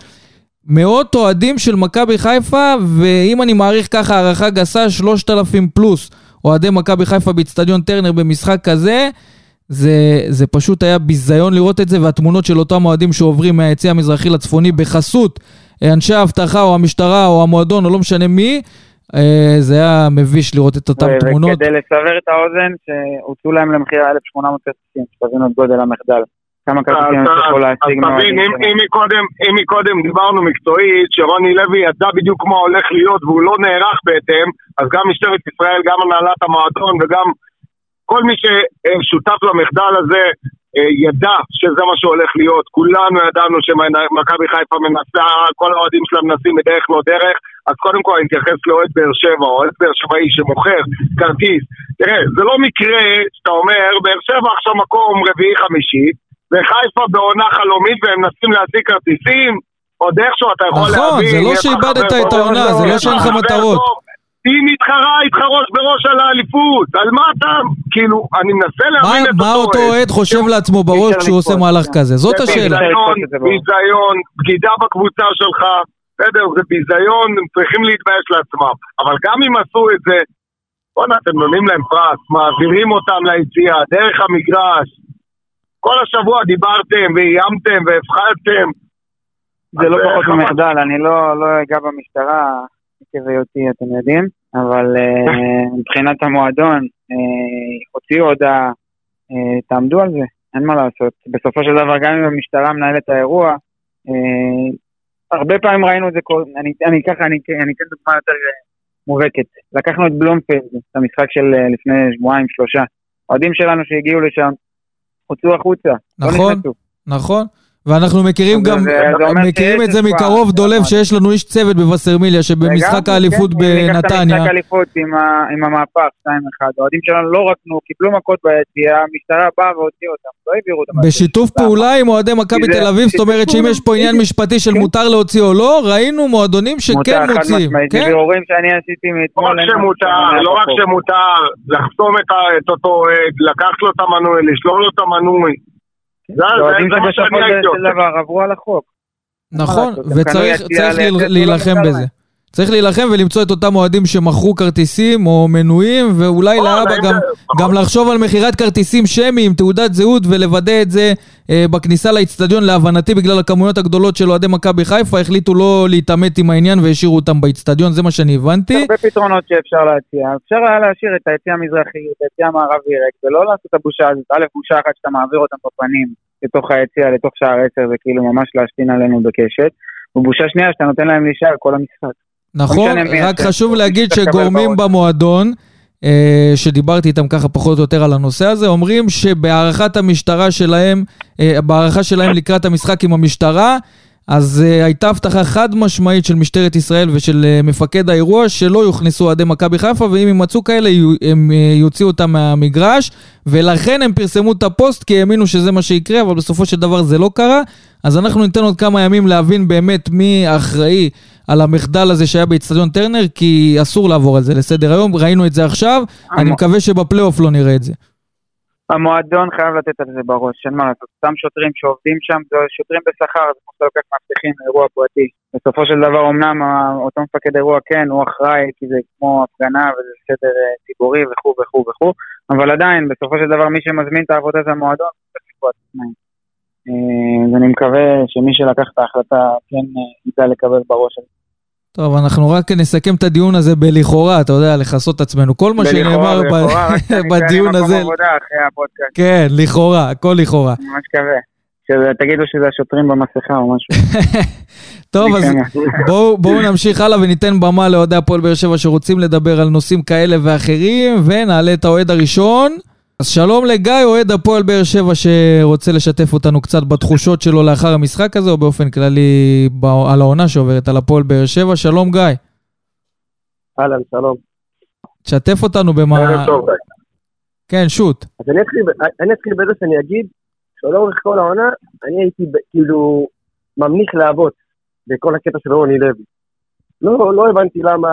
מאות אוהדים של מכבי חיפה, ואם אני מעריך ככה הערכה גסה, 3,000 פלוס אוהדי מכבי חיפה באיצטדיון טרנר במשחק כזה. זה, זה פשוט היה ביזיון לראות את זה, והתמונות של אותם אוהדים שעוברים מהיציע המזרחי לצפוני בחסות אה, אנשי האבטחה או המשטרה או המועדון או לא משנה מי, אה, זה היה מביש לראות את אותן תמונות. וכדי לסבר את האוזן, שהוצאו להם למכירה 1,800 כרטיסים, שתבינו את גודל המחדל. כמה כרטיסים הצליחו אז להשיג תבין, מהאוהדים שלהם. מקודם, אם מקודם דיברנו מקצועית, שרוני לוי ידע בדיוק מה הולך להיות והוא לא נערך בהתאם, אז גם משטרת ישראל, גם הנהלת המועדון וגם כל מי ששותף למחדל הזה אה, ידע שזה מה שהולך להיות. כולנו ידענו שמכבי חיפה מנסה, כל האוהדים שלה מנסים בדרך לא דרך, אז קודם כל אני אתייחס לאוהד באר שבע, או אוהד באר שבעי שמוכר כרטיס. תראה, זה לא מקרה שאתה אומר, באר שבע עכשיו מקום רביעי-חמישי, וחיפה בעונה חלומית והם מנסים להשיג כרטיסים, עוד איכשהו אתה יכול נכון, להבין. זה לא שאיבדת את העונה, זה לא שאין לך מטרות. היא מתחרה איתך ראש בראש על האליפות, על מה אתה, כאילו, אני מנסה להבין את מה אותו אוהד חושב לעצמו בראש כשהוא עושה מהלך. כזה? זאת השאלה. ביזיון, בגידה בקבוצה שלך, בסדר, זה ביזיון, הם צריכים להתבייש לעצמם. אבל גם אם עשו את זה, בואנה, אתם נותנים להם פרס, מעבירים אותם ליציאה, דרך המגרש. כל השבוע דיברתם ואיימתם והפחדתם. זה לא אז, פחות. ממחדל, אני לא לא אגע במשטרה, עקב היותי, אתם יודעים, אבל אה, מבחינת המועדון, אה, הוציאו הודעה, אה, תעמדו על זה, אין מה לעשות. בסופו של דבר, גם אם המשטרה מנהלת את האירוע, הרבה פעמים ראינו את זה, אני אני ככה, אני אני אתן דוגמה יותר מובהקת. לקחנו את בלומפילד, את המשחק של לפני שבועיים, שלושה. אוהדים שלנו שהגיעו לשם, הוצאו החוצה, לא נכון. נכנסו. נכון. ואנחנו מכירים גם, מכירים את זה. מקרוב, דולב, נכון. שיש לנו איש צוות בווסרמיליה, שבמשחק האליפות כן, בנתניה, המשחק האליפות עם המהפך 2-1, האוהדים שלנו לא רקנו, קיבלו מכות ביציאה, המשטרה באה והוציאה אותם, לא העבירו אותם. בשיתוף? פעולה עם אוהדי מכבי תל אביב, זאת אומרת שאם יש פה עניין. משפטי של כן. מותר להוציא או לא, ראינו מועדונים שכן מותר, חד מוציאים. משמעית, כן? זה בירורים שאני עשיתי לא מאתמול. רק אין משהו שמותר, לא רק. שמותר לחסום את אותו אוהד, לקחת לו את המנוי, לשלול לו את המנוי. זה זה מה שבסופו שאני הייתי של עושה. דבר עברו על החוק. נכון, וצריך להילחם בזה. צריך להילחם ולמצוא את אותם אוהדים שמכרו כרטיסים או מנויים, ואולי לא, להבא זה- גם. גם לחשוב על מכירת כרטיסים שמיים, תעודת זהות, ולוודא את זה אה, בכניסה לאיצטדיון. להבנתי, בגלל הכמויות הגדולות של אוהדי מכבי חיפה, החליטו לא להתעמת עם העניין והשאירו אותם באיצטדיון, זה מה שאני הבנתי. הרבה פתרונות שאפשר להציע. אפשר היה להשאיר את היציאה המזרחי, את היציאה המערבי ריק, ולא לעשות את הבושה הזאת. א', בושה אחת שאתה מעביר אותם בפנים לתוך היציאה, לתוך שער עשר, זה כאילו ממש להשתין עלינו בקשת. ובושה שנייה שאתה נותן להם להישאר כל המשחק. נכון, מי רק. חשוב להגיד שגורמים. במועדון, אה, שדיברתי איתם ככה פחות או יותר על הנושא הזה, אומרים שבהערכת המשטרה שלהם, אה, בהערכה שלהם לקראת המשחק עם המשטרה, אז uh, הייתה הבטחה חד משמעית של משטרת ישראל ושל uh, מפקד האירוע שלא יוכנסו אוהדי מכבי חיפה ואם יימצאו כאלה יו- הם uh, יוציאו אותם מהמגרש ולכן הם פרסמו את הפוסט כי האמינו שזה מה שיקרה אבל בסופו של דבר זה לא קרה אז אנחנו ניתן עוד כמה ימים להבין באמת מי האחראי על המחדל הזה שהיה באיצטדיון טרנר כי אסור לעבור על זה לסדר היום ראינו את זה עכשיו אני המ- מקווה שבפלייאוף לא נראה את זה. המועדון חייב לתת על זה בראש, אין מה לעשות. אותם שוטרים שעובדים שם, זה שוטרים בשכר, זה כמו שאתה לוקח מאבטחים לאירוע פרטי. בסופו של דבר, אמנם ה- אותו מפקד אירוע כן, הוא אחראי, כי זה כמו הפגנה וזה סדר אה, ציבורי וכו' וכו' וכו', אבל עדיין, בסופו של דבר, מי שמזמין את העבודה זה המועדון, צריך לקבוע את התנאים. אה, אז אני מקווה שמי שלקח את ההחלטה כן אה, ידע לקבל בראש על זה. טוב, אנחנו רק נסכם את הדיון הזה בלכאורה, אתה יודע, לכסות את עצמנו. כל מה שנאמר ב- (laughs) בדיון הזה, עבודה אחרי הפודקאסט, כן, לכאורה, הכל לכאורה. ממש מקווה. שתגידו שזה השוטרים במסכה או משהו. (laughs) טוב, אז כן. (laughs) בואו בואו נמשיך הלאה וניתן במה לאוהדי הפועל באר שבע שרוצים לדבר על נושאים כאלה ואחרים, ונעלה את האוהד הראשון. אז שלום לגיא, אוהד הפועל באר שבע שרוצה לשתף אותנו קצת בתחושות שלו לאחר המשחק הזה, או באופן כללי ב- על העונה שעוברת על הפועל באר שבע. שלום גיא, אהלן, שלום. תשתף אותנו במה... ערב טוב, גיא. כן, שוט. אז אני אתחיל, אני אתחיל בזה שאני אגיד שלאורך כל העונה, אני הייתי ב- כאילו ממליך להבות בכל הקטע של רוני לוי. לא, לא הבנתי למה,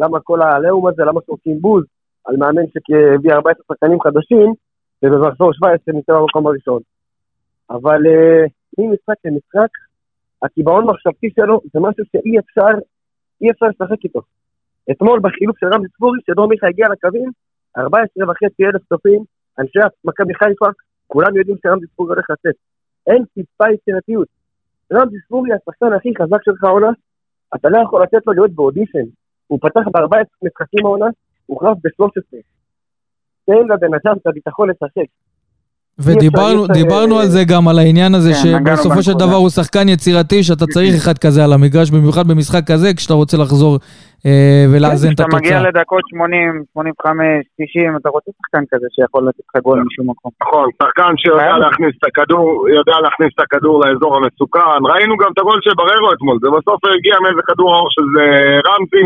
למה כל העליהום הזה, למה שעושים בוז על מאמן שהביא 14 שחקנים חדשים, ובמחזור 17 נמצא במקום הראשון. אבל אה, ממשחק למשחק, הקיבעון מחשבתי שלו זה משהו שאי אפשר, אי אפשר לשחק איתו. אתמול בחילוף של רמי ספורי, שדור מיכה הגיע לקווים, 14 וחצי אלף צופים, אנשי מכבי חיפה, כולם יודעים שרמזי ספורי הולך לצאת. אין טיפה יצירתיות. רמזי ספורי השחקן הכי חזק שלך העונה, אתה לא יכול לתת לו להיות באודישן. הוא פתח ב-14 משחקים העונה, הוחלף ב-13. תן לבן אדם את הביטחון לשחק. ודיברנו על זה גם, על העניין הזה כן, שבסופו של. דבר הוא שחקן יצירתי, שאתה צריך אחד כזה על המגרש, במיוחד במשחק כזה, כשאתה רוצה לחזור אה, ולאזן את כשאתה מגיע התוצאה. לדקות 80, 85, 90, אתה רוצה שחקן כזה שיכול לתת לך גול משום מקום. נכון, שחקן שיודע חייב. להכניס את הכדור, יודע להכניס את הכדור לאזור המסוכן. ראינו גם את הגול של בררו אתמול, זה בסוף הגיע מאיזה כדור אור של אה, רמזי,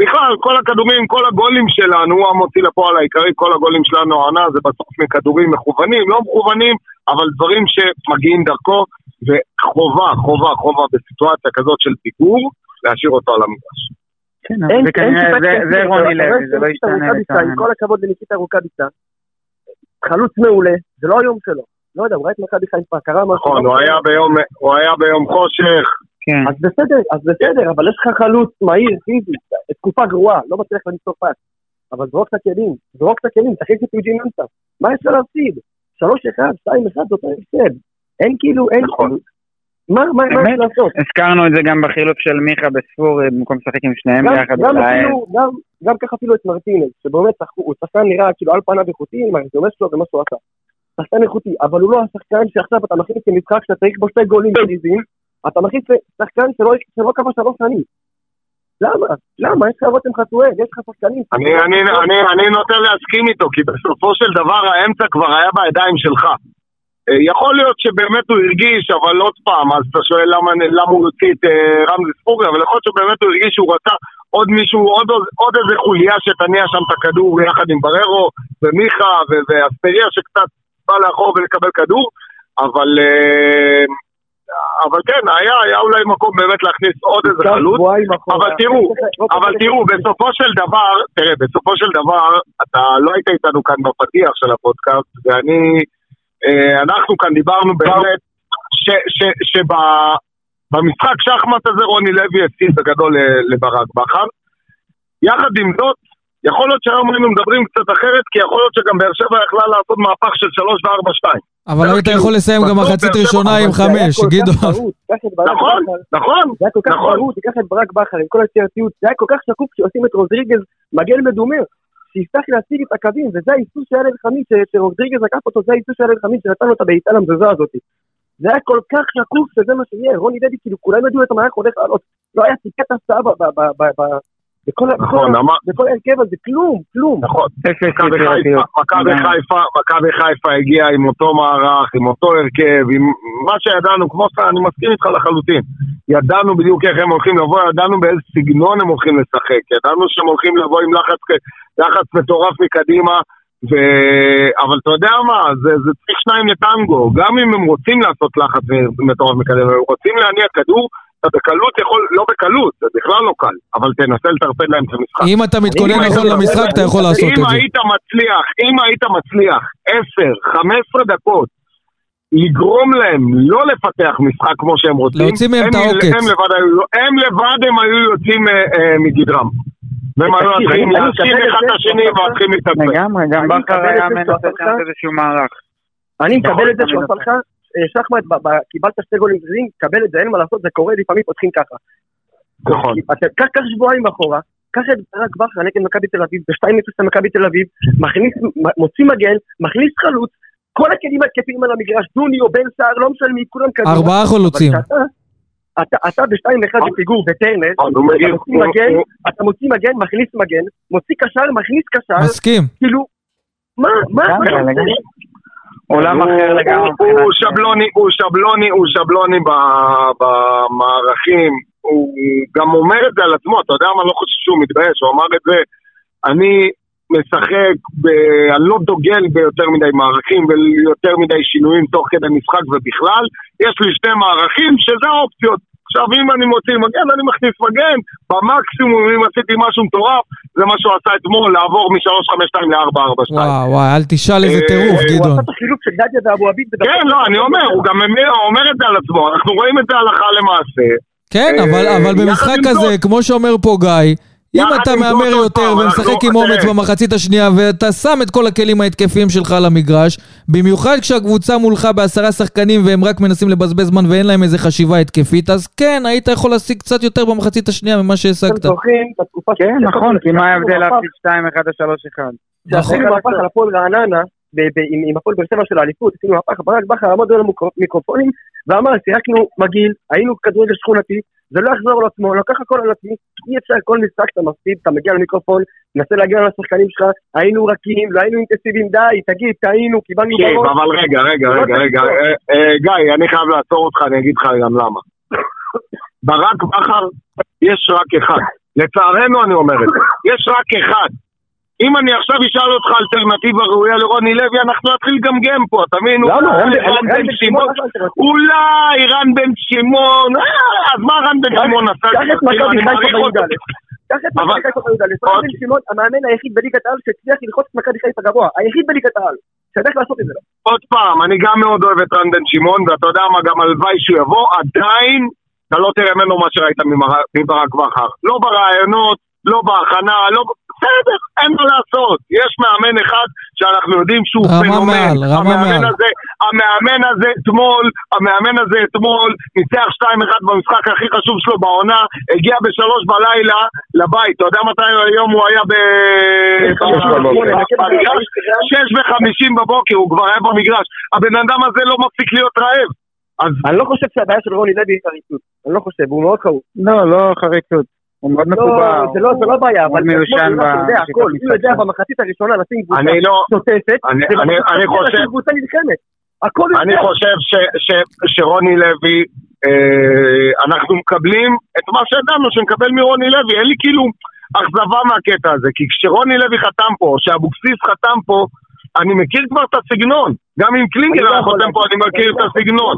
ובכלל, כל הכדורים, כל הגולים שלנו, הוא המוציא לפועל העיקרי, כל הגולים שלנו העונה זה בסוף מכדורים מכוונים, לא מכוונים, אבל דברים שמגיעים דרכו, וחובה, חובה, חובה בסיטואציה כזאת של פיגור, להשאיר אותו על המגרש. כן, אין, זה כנראה, זה- רוני לוי, זה לא ישתנה עם. כל הכבוד לניקיטה רוקאביצה, חלוץ מעולה, זה לא היום שלו. לא יודע, הוא ראה את מכבי חיפה, קרה משהו. נכון, הוא היה ביום, הוא היה ביום חושך, כן. אז בסדר, אז בסדר, אבל יש לך חלוץ מהיר, פיזי, תקופה גרועה, לא מצליח למצוא פס. אבל זרוק את הכלים, זרוק את הכלים, תחליט את יוג'ין אנסה. מה יש לך להפסיד? שלוש אחד, שתיים אחד, זה אותו הפסד. אין כאילו, אין נכון. מה, מה, מה? יש לעשות? הזכרנו את זה גם בחילוף של מיכה בספורי, במקום לשחק עם שניהם ביחד. גם, אפילו, גם, גם ככה אפילו את מרטינס, שבאמת הוא שחקן נראה כאילו על פניו איכותי, עם הרזומה שלו ומה שהוא עשה. שחקן איכותי, אבל הוא לא השחקן שעכשיו אתה מכניס למשחק שאתה צריך בו שתי גולים פיזיים, אתה מכניס שחקן שלא, כבש שלוש שנים. למה? למה? יש לך רותם חתואל, יש לך שחקנים. אני, נוטה להסכים איתו, כי בסופו של דבר האמצע כבר היה בידיים שלך. אה, יכול להיות שבאמת הוא הרגיש, אבל עוד פעם, אז אתה שואל למה, למה הוא הוציא את אה, רמזי ספורי, אבל יכול להיות שבאמת הוא הרגיש שהוא רצה עוד מישהו, עוד, עוד איזה חוליה שתניע שם את הכדור יחד עם בררו ומיכה ואספריה שקצת בא לאחור ולקבל כדור, אבל, אה, אבל כן, היה, היה אולי מקום באמת להכניס עוד איזה חלוץ, אבל תראו, (laughs) אבל תראו, בסופו של דבר, תראה, בסופו של דבר, אתה לא היית איתנו כאן בפתיח של הפודקאסט, ואני, אה, אנחנו כאן דיברנו באמת שבמשחק שחמט הזה רוני לוי הפסיד בגדול לברק בכר. יחד עם זאת, יכול להיות שהיום היינו מדברים קצת אחרת, כי יכול להיות שגם באר שבע יכלה לעשות מהפך של 3 ו-4-2. אבל היית כאילו, יכול לסיים גם מחצית ראשונה עם 5, גדעון. נכון, נכון, זה היה כל כך נכון. ברור, תיקח את ברק בכר עם כל היצירתיות, זה היה כל כך שקוף כשעושים את רודריגז מגן מדומה, שיפתח להשיג את הקווים, וזה האיסוס של ילד חמיד, שרודריגז לקח אותו, זה האיסוס של ילד חמיד שנתן לו את הבעיטה למזוזה הזאת. זה היה כל כך שקוף שזה מה שיהיה, רוני לוי, כאילו כולם ידעו את המערכת הולך לעלות, לא היה סיכת הפתעה נכון, בכל ההרכב הזה, כלום, כלום. נכון, מכבי חיפה, מכבי חיפה הגיעה עם אותו מערך, עם אותו הרכב, עם מה שידענו, כמו שאתה, אני מסכים איתך לחלוטין. ידענו בדיוק איך הם הולכים לבוא, ידענו באיזה סגנון הם הולכים לשחק, ידענו שהם הולכים לבוא עם לחץ, לחץ מטורף מקדימה, ו... אבל אתה יודע מה, זה, זה צריך שניים לטנגו, גם אם הם רוצים לעשות לחץ מטורף מקדימה, הם רוצים להניע כדור, אתה בקלות יכול, לא בקלות, זה בכלל לא קל, אבל תנסה לטרפד להם את המשחק. אם אתה מתכונן נכון למשחק, אתה יכול לעשות את זה. אם היית מצליח, אם היית מצליח 10, 15 דקות לגרום להם לא לפתח משחק כמו שהם רוצים, להוציא מהם את העוקץ. הם לבד, הם לבד הם היו יוצאים אה, אה, מגדרם. והם היו מתחילים להשאיר אחד את השני ומתחילים להתעצבן. לגמרי, גם בכר היה מנסה איזשהו מערך. אני מקבל את זה שהוא שחמט, קיבלת שתי גולים גזים, קבל את זה, אין מה לעשות, זה קורה, לפעמים פותחים ככה. נכון. קח שבועיים אחורה, קח את ברק בכר נגד מכבי תל אביב, בשתיים אפס למכבי תל אביב, מכניס, מוציא מגן, מכניס חלוץ, כל הכלים התקפים על המגרש, דוני או בן סער, לא משנה מי, כולם כדור. ארבעה חלוצים. אתה, אתה בשתיים אחד בפיגור בטרנר, אתה מוציא מגן, אתה מוציא מגן, מכניס מגן, מוציא קשר, מכניס קשר. מסכים. כאילו, מה, מה, מה, עולם אחר לגמרי. הוא שבלוני, הוא שבלוני, הוא שבלוני במערכים, הוא גם אומר את זה על עצמו, אתה יודע מה, לא חושב שהוא מתבייש, הוא אמר את זה, אני משחק, ב... אני לא דוגל ביותר מדי מערכים ויותר מדי שינויים תוך כדי משחק ובכלל, יש לי שני מערכים שזה האופציות. עכשיו אם אני מוציא מגן, אני מכניס מגן, במקסימום אם עשיתי משהו מטורף, זה מה שהוא עשה אתמול, לעבור מ-352 ל-442. וואו וואו, אל תשאל איזה טירוף, גדעון. הוא עשה את החילוק של גדיה ואבו עביד. כן, לא, אני אומר, הוא גם אומר את זה על עצמו, אנחנו רואים את זה הלכה למעשה. כן, אבל במשחק הזה, כמו שאומר פה גיא, אם אתה מהמר יותר ומשחק עם אומץ במחצית השנייה ואתה שם את כל הכלים ההתקפיים שלך על המגרש, במיוחד כשהקבוצה מולך בעשרה שחקנים והם רק מנסים לבזבז זמן ואין להם איזה חשיבה התקפית, אז כן, היית יכול להשיג קצת יותר במחצית השנייה ממה שהשגת. כן, נכון, כי מה ההבדל להפסיד 2-1 או 3-1? שעשינו מהפך על הפועל רעננה, עם הפועל באר שבע של האליפות, עשינו מהפך, ברק בכר עמד על המיקרופונים ואמר, שיחקנו מגעיל, היינו כדורגל שכונתי, זה לא יחזור על עצמו, לקח הכל על עצמי, אי אפשר כל משחק אתה מפסיד, אתה מגיע למיקרופון, מנסה להגיע לשחקנים שלך, היינו רכים, לא היינו אינטנסיביים, די, תגיד, טעינו, קיבלנו בראש. כן, אבל רגע, רגע, רגע, רגע, אה, אה, גיא, אני חייב לעצור אותך, אני אגיד לך גם למה. ברק בכר יש רק אחד. לצערנו אני אומר את זה, יש רק אחד. אם אני עכשיו אשאל אותך אלטרנטיבה ראויה לרוני לוי, אנחנו נתחיל לגמגם פה, אתה מבין? למה? רן בן שמעון, אולי רן בן שמעון, אז מה רן בן שמעון עשה? קח את מכבי חיפה בי"א. קח את מכבי חיפה בי"א. רן בן שמעון, המאמן היחיד בליגת העל שהצליח ללחוץ את מכבי חיפה גבוה. היחיד בליגת העל. שדרך לעשות את זה. עוד פעם, אני גם מאוד אוהב את רן בן שמעון, ואתה יודע מה, גם הלוואי שהוא יבוא, עדיין אתה לא תראה ממנו מה שראית מברק בכר. לא ברעיונות, לא בהכנה, לא... בסדר, אין מה לעשות. יש מאמן אחד שאנחנו יודעים שהוא רמה פנומן. מעל, רמה המאמן מעל. הזה, המאמן הזה אתמול, המאמן הזה אתמול ניצח 2-1 במשחק הכי חשוב שלו בעונה, הגיע בשלוש בלילה לבית. אתה יודע מתי היום הוא היה ב... שש וחמישים בבוקר, הוא כבר היה במגרש. הבן אדם הזה לא מפסיק להיות רעב. אז אני לא חושב שהבעיה של רוני לוי היא חריצות. אני לא חושב, הוא מאוד חרוץ. לא, לא חריצות. הוא מאוד מקובל. זה לא, זה לא בעיה, אבל הוא מיושן הוא יודע הכל, הוא יודע במחצית הראשונה לשים קבוצה לא... שוטפת, אני- חושב- קבוצה נלחמת. אני. חושב שרוני לוי, אה, אנחנו מקבלים את מה שידענו שנקבל מרוני לוי, אין לי כאילו אכזבה מהקטע הזה, כי כשרוני לוי חתם פה, או שאבוקסיס חתם פה, אני מכיר כבר את הסגנון. גם אם אני קלינגר לא היה חותם פה, אני מכיר את אני הסגנון.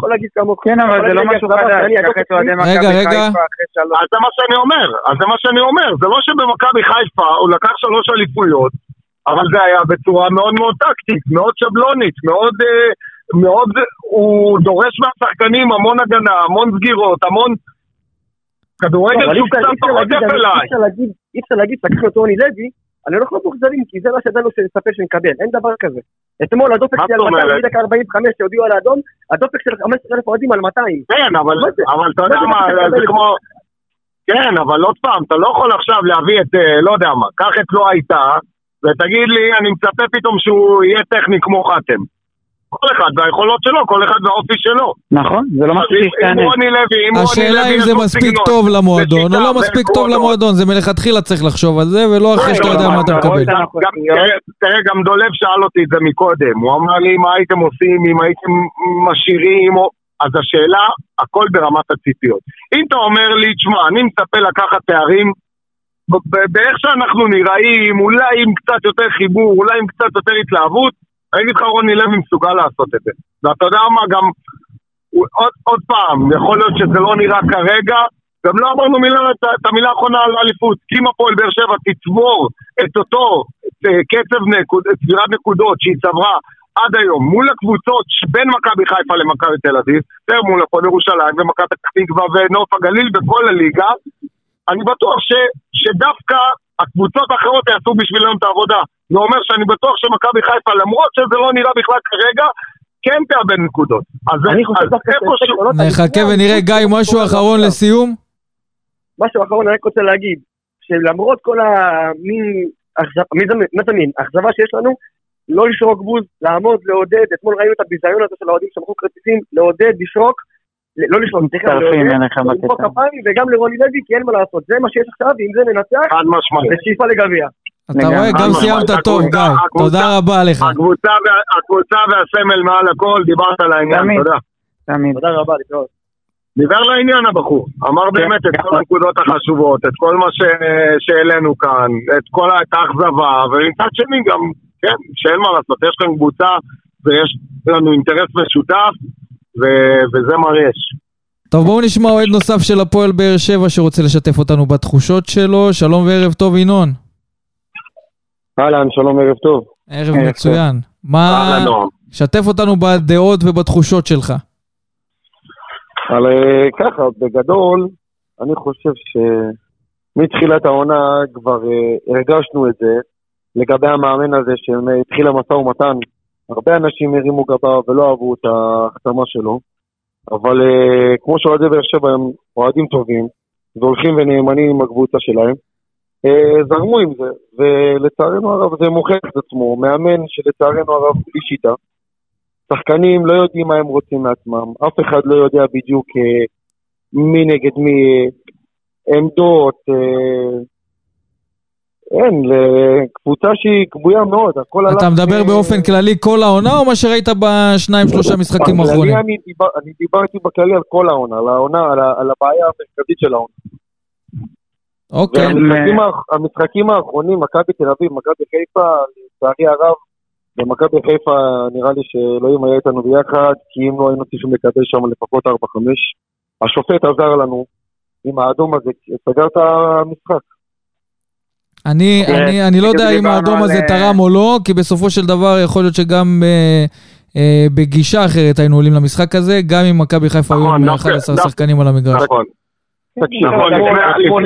כן, אבל זה לא משהו חדש, את רגע, רגע. אז זה מה שאני אומר, אז זה מה שאני אומר, זה לא שבמכבי חיפה הוא לקח שלוש אליפויות, אבל זה היה בצורה מאוד מאוד טקטית, מאוד שבלונית, מאוד, אה, מאוד, הוא דורש מהשחקנים המון הגנה, המון סגירות, המון... כדורגל אי שהוא קצת פחות יפה אליי. אי אפשר להגיד, לקחנו את רוני לוי, אני לא יכול להיות מאוכזבים, כי זה מה שידענו שנספר שנקבל, אין דבר כזה. אתמול הדופק מה שלי על זאת 200, אומרת? מדקה 45 שהודיעו על האדום, הדופק של 15,000 אוהדים על 200. כן, אבל, אתה יודע מה זה? כמו... כן, אבל עוד פעם, אתה לא יכול עכשיו להביא את, אה, לא יודע מה, קח את לא הייתה, ותגיד לי, אני מצפה פתאום שהוא יהיה טכני כמו חתם. כל אחד והיכולות שלו, כל אחד והאופי שלו. נכון, זה לא משהו אם- שישתנה. אם רוני לוי, אם רוני השאלה לוי אם יש זה לו מספיק טוב למועדון או לא מספיק טוב. למועדון, זה מלכתחילה צריך לחשוב על זה, ולא אחרי שאתה לא, יודע לא, מה אתה לא, מקבל. תראה, גם דולב שאל אותי את זה מקודם, הוא אמר לי מה הייתם עושים, אם הייתם משאירים, או... אז השאלה, הכל ברמת הציפיות. אם אתה אומר לי, תשמע, אני מצפה לקחת תארים, באיך שאנחנו נראים, אולי עם קצת יותר חיבור, אולי עם קצת יותר התלהבות, אני אגיד לך, רוני לוי מסוגל לעשות את זה. ואתה יודע מה, גם, עוד, עוד פעם, יכול להיות שזה לא נראה כרגע, גם לא אמרנו מילה, את, את המילה האחרונה על האליפות. כי אם הפועל באר שבע תצבור את אותו את, אה, קצב נקוד, את צבירת נקודות שהיא צברה עד היום מול הקבוצות שבין מכבי חיפה למכבי תל אביב, זה מול הפועל ירושלים ומכבי פתח תקווה ונוף הגליל בכל הליגה, אני בטוח ש, שדווקא הקבוצות האחרות יעשו בשבילנו את העבודה. זה אומר שאני בטוח שמכבי חיפה, למרות שזה לא נראה בכלל כרגע, כן תאבד נקודות. אז, איפשהו... שעולות נחכה ונראה, גיא, משהו אחרון. לסיום? משהו אחרון אני רק רוצה להגיד, שלמרות כל המין, זה- מה זה מין, אכזבה שיש לנו, לא לשרוק בוז, לעמוד, לעודד, אתמול ראינו את הביזיון הזה של האוהדים שמכרו כרטיסים, לעודד, לשרוק, ל- לא לשרוק, סליחה, מצטרפים לעודד, למחוא. כפיים, וגם לרוני לוי, כי אין מה לעשות, זה מה שיש עכשיו, ועם זה ננצח, חד משמעית. ושאיפה לגביע. אתה. רואה, גם. סיימת טוב, גיא. תודה רבה לך. הקבוצה, וה- הקבוצה והסמל מעל הכל, דיברת על העניין, תמיד. תודה. תמיד. תודה רבה, להתראות. דיבר לעניין הבחור, אמר באמת את כל הנקודות החשובות, את כל מה ש- שהעלינו כאן, את כל האכזבה, ומצד שני גם, כן, שאין מה לעשות, יש כאן קבוצה ויש לנו אינטרס משותף, ו- וזה מה יש. טוב, בואו נשמע אוהד נוסף של הפועל באר שבע שרוצה לשתף אותנו בתחושות שלו. שלום וערב טוב, ינון. אהלן, שלום, ערב טוב. ערב מצוין. מה... שתף אותנו בדעות ובתחושות שלך. אבל אה, ככה, בגדול, אני חושב שמתחילת העונה כבר אה, הרגשנו את זה, לגבי המאמן הזה שהתחיל המשא ומתן. הרבה אנשים הרימו גבה ולא אהבו את ההחתמה שלו, אבל אה, כמו שאוהדי באר שבע הם אוהדים טובים, והולכים ונאמנים עם הקבוצה שלהם, זרמו עם זה, ולצערנו הרב זה מוכיח את עצמו, מאמן שלצערנו הרב בלי שיטה. שחקנים לא יודעים מה הם רוצים מעצמם, אף אחד לא יודע בדיוק אה, מי נגד מי, אה, עמדות, אה, אין, לקבוצה שהיא כבויה מאוד, הכל הלך... אתה מדבר אה, באופן כללי כל העונה, או מה שראית בשניים, שלושה משחקים בכללי האחרונים? אני, דיבר, אני דיברתי בכללי על כל העונה, על הבעיה המרכזית של העונה. אוקיי. המשחקים האחרונים, מכבי תל אביב, מכבי חיפה, לצערי הרב, במכבי חיפה נראה לי שאלוהים היה איתנו ביחד, כי אם לא היינו צריכים לקבל שם לפחות 4-5. השופט עזר לנו עם האדום הזה, סגר את המשחק. אני, אני, אני לא יודע אם האדום הזה אה, תרם או לא, כי בסופו של דבר יכול להיות שגם אה, אה, בגישה אחרת היינו עולים למשחק הזה, גם אם מכבי חיפה היו נכון, עם דווקא- 11 דווקא- שחקנים על המגרש. נכון. תקשיב, נכון, אתמול-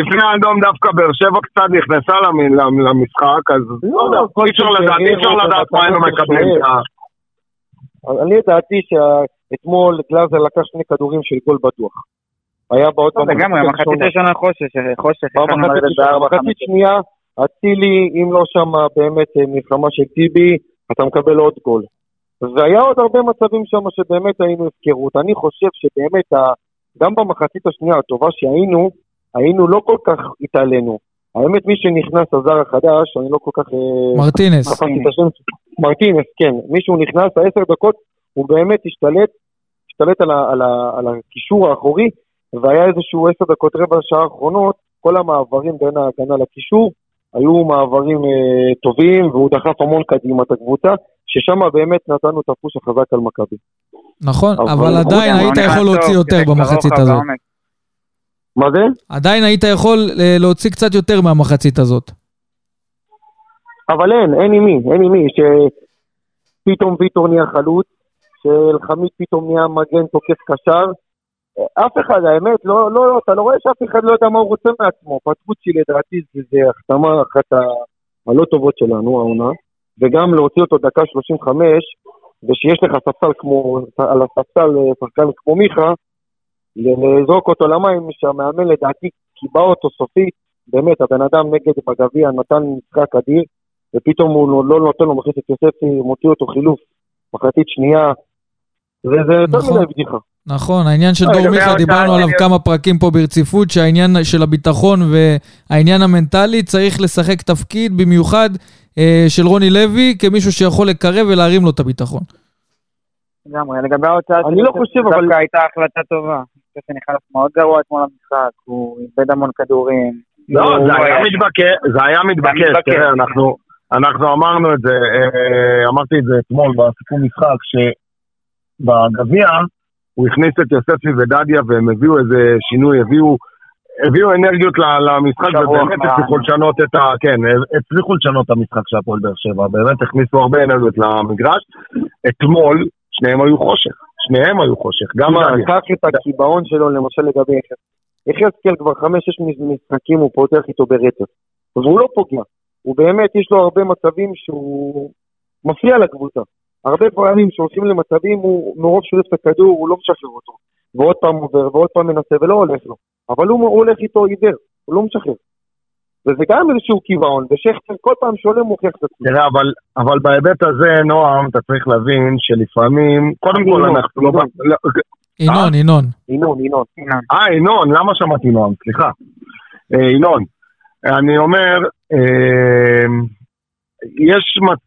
לפני- האדום- דווקא באר שבע קצת נכנסה למ- למ- למשחק, אז לא כל אי אפשר לדעת, אי אפשר לדעת מה היינו בטח מקבלים. אה, אני לדעתי שאתמול גלאזר לקח שני כדורים של גול בטוח. היה בעוד לא, לגמרי, מחצית ראשונה חושך, חושך, במחצית שנייה, אצילי, אם לא שם באמת אה, מלחמה של טיבי, אתה מקבל עוד גול. והיה עוד הרבה מצבים שם שבאמת היינו הפקרות. אני חושב שבאמת, גם במחצית השנייה הטובה שהיינו, היינו לא כל כך התעלינו. האמת, מי שנכנס, הזר החדש, אני לא כל כך... אה, מרטינס. מרטינס, כן. מישהו נכנס, העשר דקות, הוא באמת השתלט, השתלט על, ה, על, ה, על הקישור האחורי, והיה איזשהו עשר דקות רבע שעה האחרונות, כל המעברים בין ההגנה לקישור היו מעברים אה, טובים, והוא דחף המון קדימה את הקבוצה, ששם באמת נתנו את הפוש החזק על מכבי. נכון, אבל עדיין היית נכנס יכול להוציא יותר במחצית הזאת. מה זה? עדיין היית יכול אה, להוציא קצת יותר מהמחצית הזאת. אבל אין, אין עם מי, אין עם מי, שפתאום ויטור נהיה חלוץ, שאלחמיד פתאום נהיה מגן תוקף קשר. אף אחד, האמת, לא, לא, אתה לא רואה שאף אחד לא יודע מה הוא רוצה מעצמו. פטרוצ'י לדעתי זה, זה החתמה אחת הלא טובות שלנו, העונה, וגם להוציא אותו דקה 35, ושיש לך ספסל כמו, על הספסל אה, שחקן כמו מיכה, לזרוק אותו למים, שהמאמן לדעתי קיבע אותו סופית, באמת, הבן אדם נגד בגביע נתן משחק אדיר, ופתאום הוא לא- נותן לו מכניס את יוספי, מוציא אותו חילוף, מחצית שנייה, וזה יותר נכון. מדי בדיחה. נכון, העניין של לא, דור מיכה, דיברנו עליו כמה פרקים פה ברציפות, שהעניין של הביטחון והעניין המנטלי צריך לשחק תפקיד במיוחד אה, של רוני לוי, כמישהו שיכול לקרב ולהרים לו את הביטחון. לגמרי, לגבי ההוצאה אני שלי, לא חושב, אבל- דווקא הייתה החלטה טובה. אני חושב שנכנס מאוד גרוע אתמול למשחק, הוא איבד המון כדורים. לא, זה היה מתבקש, זה היה מתבקש. תראה, אנחנו, אנחנו אמרנו את זה, אה, אמרתי את זה אתמול בסיכום משחק, שבגביע הוא הכניס את יוספי ודדיה והם הביאו איזה שינוי, הביאו, הביאו אנרגיות למשחק ובאמת הצליחו לשנות את ה... כן, הצליחו לשנות את המשחק של הפועל באר שבע, באמת הכניסו הרבה אנרגיות למגרש. אתמול שניהם היו חושך, שניהם היו חושך, גם דדיה. קח את הקיבעון שלו, למשל לגבי יחזקאל. יחזקאל כבר חמש-שש משחקים הוא פותח איתו ברצף. והוא לא פוגע. הוא באמת, יש לו הרבה מצבים שהוא מפריע לקבוצה. הרבה פעמים שהולכים למצבים, הוא מרוב שהוא את הכדור, הוא לא משחרר אותו. ועוד פעם עובר, ועוד פעם מנסה, ולא הולך לו. אבל הוא, הוא הולך איתו עיוור, הוא לא משחרר. וזה גם איזשהו קיבעון, ושכטר כל פעם שעולה מוכיח את עצמו. תראה, אבל, אבל בהיבט הזה, נועם, אתה צריך להבין שלפעמים, קודם כל אנחנו לא... ינון. לא- ינון, ינון. ינון, ינון. ינון. אה, ינון, למה שמעתי נועם? סליחה. אה, ינון, אני אומר, אה, יש,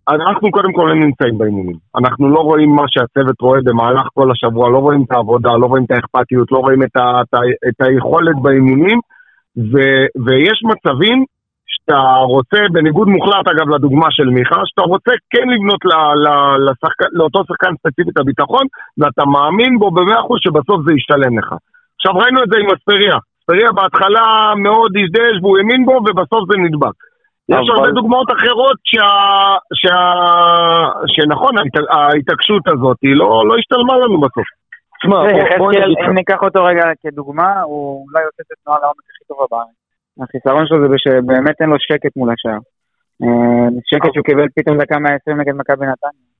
אנחנו קודם כל לא נמצאים באימונים. אנחנו לא רואים מה שהצוות רואה במהלך כל השבוע, לא רואים את העבודה, לא רואים את האכפתיות, לא רואים את, ה, את, ה, את היכולת באימונים, ו, ויש מצבים שאתה רוצה, בניגוד מוחלט אגב לדוגמה של מיכה, שאתה רוצה כן לבנות ל, ל, לשחק, לאותו שחקן ספציפי את הביטחון, ואתה מאמין בו במאה אחוז שבסוף זה ישתלם לך. עכשיו ראינו את זה עם אספריה. אספריה בהתחלה מאוד הזדהש והוא האמין בו ובסוף זה נדבק. יש הרבה דוגמאות אחרות שה... שה... שנכון, ההת- ההתעקשות הזאת היא לא, לא השתלמה לנו בסוף. תשמע. אם ניקח אותו רגע כדוגמה, הוא אולי עושה את התנועה לעומק הכי טובה בארץ. החיסרון שלו זה שבאמת אין לו שקט מול השער. אה, שקט שהוא קיבל פתאום דקה 120 נגד מכבי נתניה.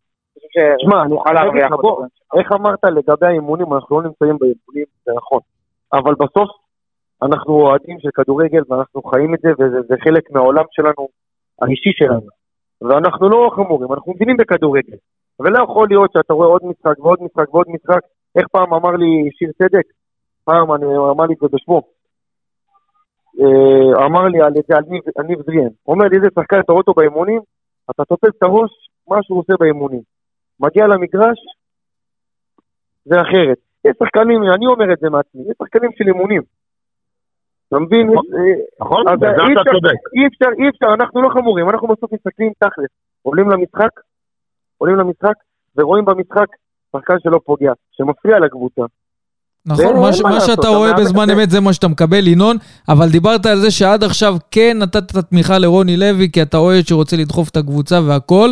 תשמע, אני אגיד להרוויח איך אמרת לגבי האימונים, אנחנו לא נמצאים באימונים, זה נכון. אבל בסוף אנחנו אוהדים של כדורגל ואנחנו חיים את זה, וזה זה חלק מהעולם שלנו, האישי שלנו. ואנחנו לא חמורים, אנחנו מבינים בכדורגל. ולא יכול להיות שאתה רואה עוד משחק ועוד משחק ועוד משחק. איך פעם אמר לי שיר צדק? פעם אני, אמר לי את זה. אה, אמר לי על ניב- על ניב זריאן. הוא אומר לי, איזה שחקן אתה רואה אותו באימונים, אתה תופס את הראש, מה שהוא עושה באימונים. מגיע למגרש, זה אחרת. יש שחקנים, אני אומר את זה מעצמי, יש שחקנים של אימונים. אתה מבין? נכון. נכון? אז בזה אי אתה אפשר- צודק. אי אפשר, אי אפשר, אנחנו לא חמורים, אנחנו בסוף מסתכלים תכלס. עולים למשחק, עולים למשחק, ורואים במשחק שחקן שלא פוגע, שמפריע לקבוצה. נכון, מה, מה ש, מה לעשות, שאתה אתה רואה בזמן. אמת זה מה שאתה מקבל, ינון, אבל דיברת על זה שעד עכשיו כן נתת את התמיכה לרוני לוי, כי אתה אוהד שרוצה לדחוף את הקבוצה והכל.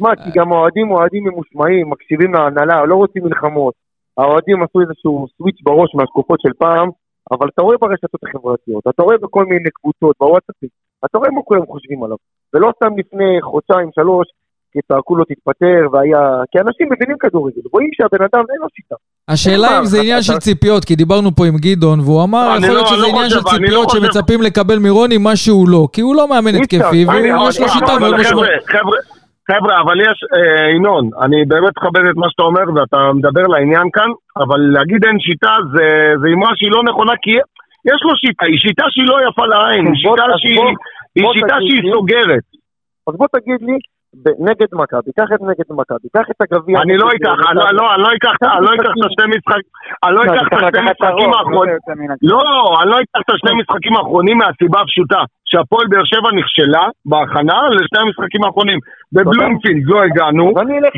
מה, כי גם האוהדים אוהדים ממושמעים, מקשיבים להנהלה, לא רוצים מלחמות. האוהדים עשו איזשהו סוויץ' בראש מהתקופות של פעם, אבל אתה רואה ברשתות החברתיות, אתה רואה בכל מיני קבוצות, בוואטסאפים, אתה רואה מה כולם חושבים עליו. ולא סתם לפני חודשיים, שלוש, כי צעקו לו תתפטר, והיה... כי אנשים מבינים כדורגל, רואים שהבן אדם אין לו שיטה. השאלה אם זה עניין של ציפיות, כי דיברנו פה עם גדעון, והוא אמר, יכול להיות לא- שזה אני לא עניין של לא ציפיות. שמצפים לקבל מרוני מה שהוא לא, כי הוא לא מאמן התקפי, ויש לו שיטה מאוד חבר'ה, משמעותית. חבר'ה, אבל יש, אה, ינון, אני באמת מכבד את מה שאתה אומר ואתה מדבר לעניין כאן, אבל להגיד אין שיטה זה, זה אמרה שהיא לא נכונה, כי יש לו שיטה, היא שיטה שהיא לא יפה לעין, היא שיטה שהיא, היא שיטה. סוגרת. אז בוא תגיד לי, נגד מכבי, קח את נגד מכבי, קח את הגביע. אני לא אקח, אני לא- לא, לא אקח את- אני לא אקח את השני משחקים, אני לא אקח את השני משחקים האחרונים. לא. לא, אני לא אקח את השני משחקים האחרונים מהסיבה הפשוטה, שהפועל באר שבע נכשלה בהכנה לשני המשחקים האחרונים. בבלומפילד לא הגענו,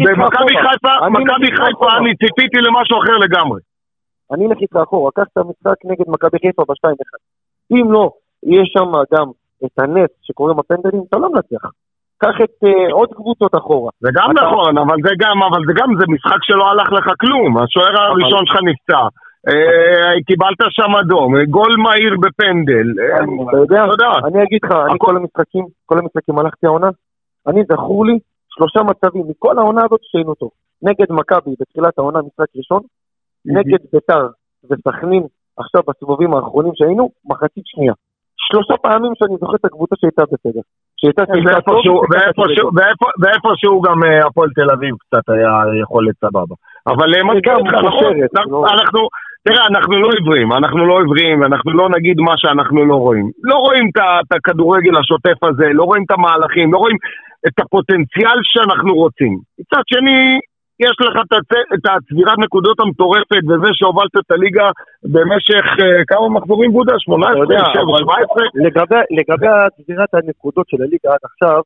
במכבי. חיפה, מכבי חיפה. אני ציפיתי למשהו אחר לגמרי. אני אלך איתך אחורה, קח את המשחק נגד מכבי חיפה ב-2-1. אם לא, יהיה שם גם את הנס שקוראים הפנדלים, אתה לא מנצח. קח את אה, עוד קבוצות אחורה. זה גם אתה- נכון, אבל זה גם, אבל זה גם, זה משחק שלא הלך לך כלום. השוער הראשון שלך נפצע. אה, קיבלת שם אדום, אה, גול מהיר בפנדל. אה, אתה יודע. אני אגיד לך, אני כל המשחקים, כל המשחקים הלכתי העונה, אני זכור לי שלושה מצבים מכל העונה הזאת שהיינו טוב. נגד מכבי בתחילת העונה, משחק ראשון, נגד ביתר וסכנין, עכשיו בסיבובים האחרונים שהיינו, מחצית שנייה. שלושה פעמים שאני זוכר את הקבוצה שהייתה בסדר. ואיפשהו- בסדר. ואיפה- ואיפשהו גם אה, הפועל תל אביב קצת היה יכולת סבבה. אבל אה, מסכים גם איתך, נכון, אנחנו- לא- אנחנו, תראה, אנחנו לא עיוורים, אנחנו לא עיוורים, ואנחנו לא נגיד מה שאנחנו לא רואים. לא רואים את הכדורגל השוטף הזה, לא רואים את המהלכים, לא רואים את הפוטנציאל שאנחנו רוצים. מצד שני, יש לך את הצ- את הצבירת נקודות המטורפת וזה שהובלת את הליגה במשך אה, כמה מחזורים בודה? 18, אתה יודע, 17, אבל- 17? לגבי, צבירת הנקודות של הליגה עד עכשיו,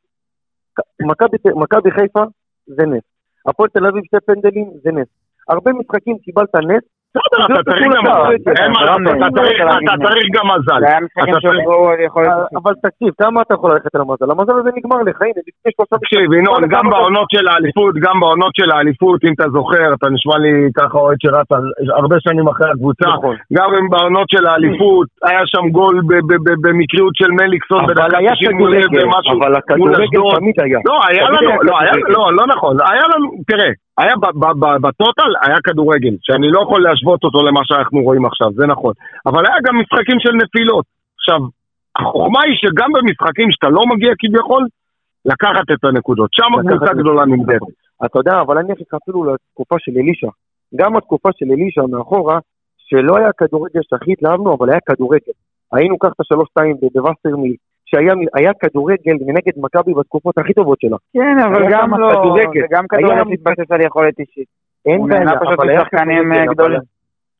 מכבי חיפה זה נס. הפועל תל אביב שתי פנדלים זה נס. הרבה משחקים קיבלת נס, בסדר, אתה צריך גם. מזל. אין מה אתה צריך- גם להיות... אבל תקשיב, כמה אתה יכול ללכת על המזל? המזל הזה נגמר לך, הנה, לפני שלושה תקשיב, ינון, גם בעונות של האליפות, גם בעונות של האליפות, אם אתה זוכר, אתה נשמע לי ככה אוהד שרץ הרבה שנים אחרי הקבוצה, נכון. גם אם בעונות של האליפות, היה שם גול ב- ב- ב- במקריות של מליקסון אבל בדקה היה 90 מול כדורגל, איזה משהו אבל הכדורגל. תמיד היה. לא, היה לנו, לא. לא, לא נכון, היה לנו, תראה, היה ב- ב- ב- בטוטל, היה כדורגל, שאני לא יכול להשוות אותו למה שאנחנו רואים עכשיו, זה נכון, אבל היה גם משחקים של נפילות. עכשיו, החוכמה היא שגם במשחקים שאתה לא מגיע כביכול, לקחת את הנקודות, שם הקבוצה גדולה. נמדדת. אתה יודע, אבל אני אקח אפילו לתקופה של אלישע. גם התקופה של אלישע מאחורה, שלא היה כדורגל שהכי התלהבנו, אבל היה כדורגל. היינו ככה את השלוש-שתיים בווסרמיל, שהיה היה כדורגל מנגד מכבי בתקופות הכי טובות שלה. כן, אבל גם לא... זה גם כדורגל מתבסס על יכולת אישית. אין בעיה, אבל היה כדורגל, אה, גדולים.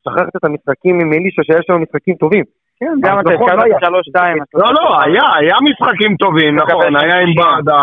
שכחת את המשחקים עם אלישע, שהיה שם משחקים טובים. כן, גם אתה נכון, הזכרת. שלוש שתיים. לא, לא, היה, היה משחקים טובים, נכון, היה עם. ברדה,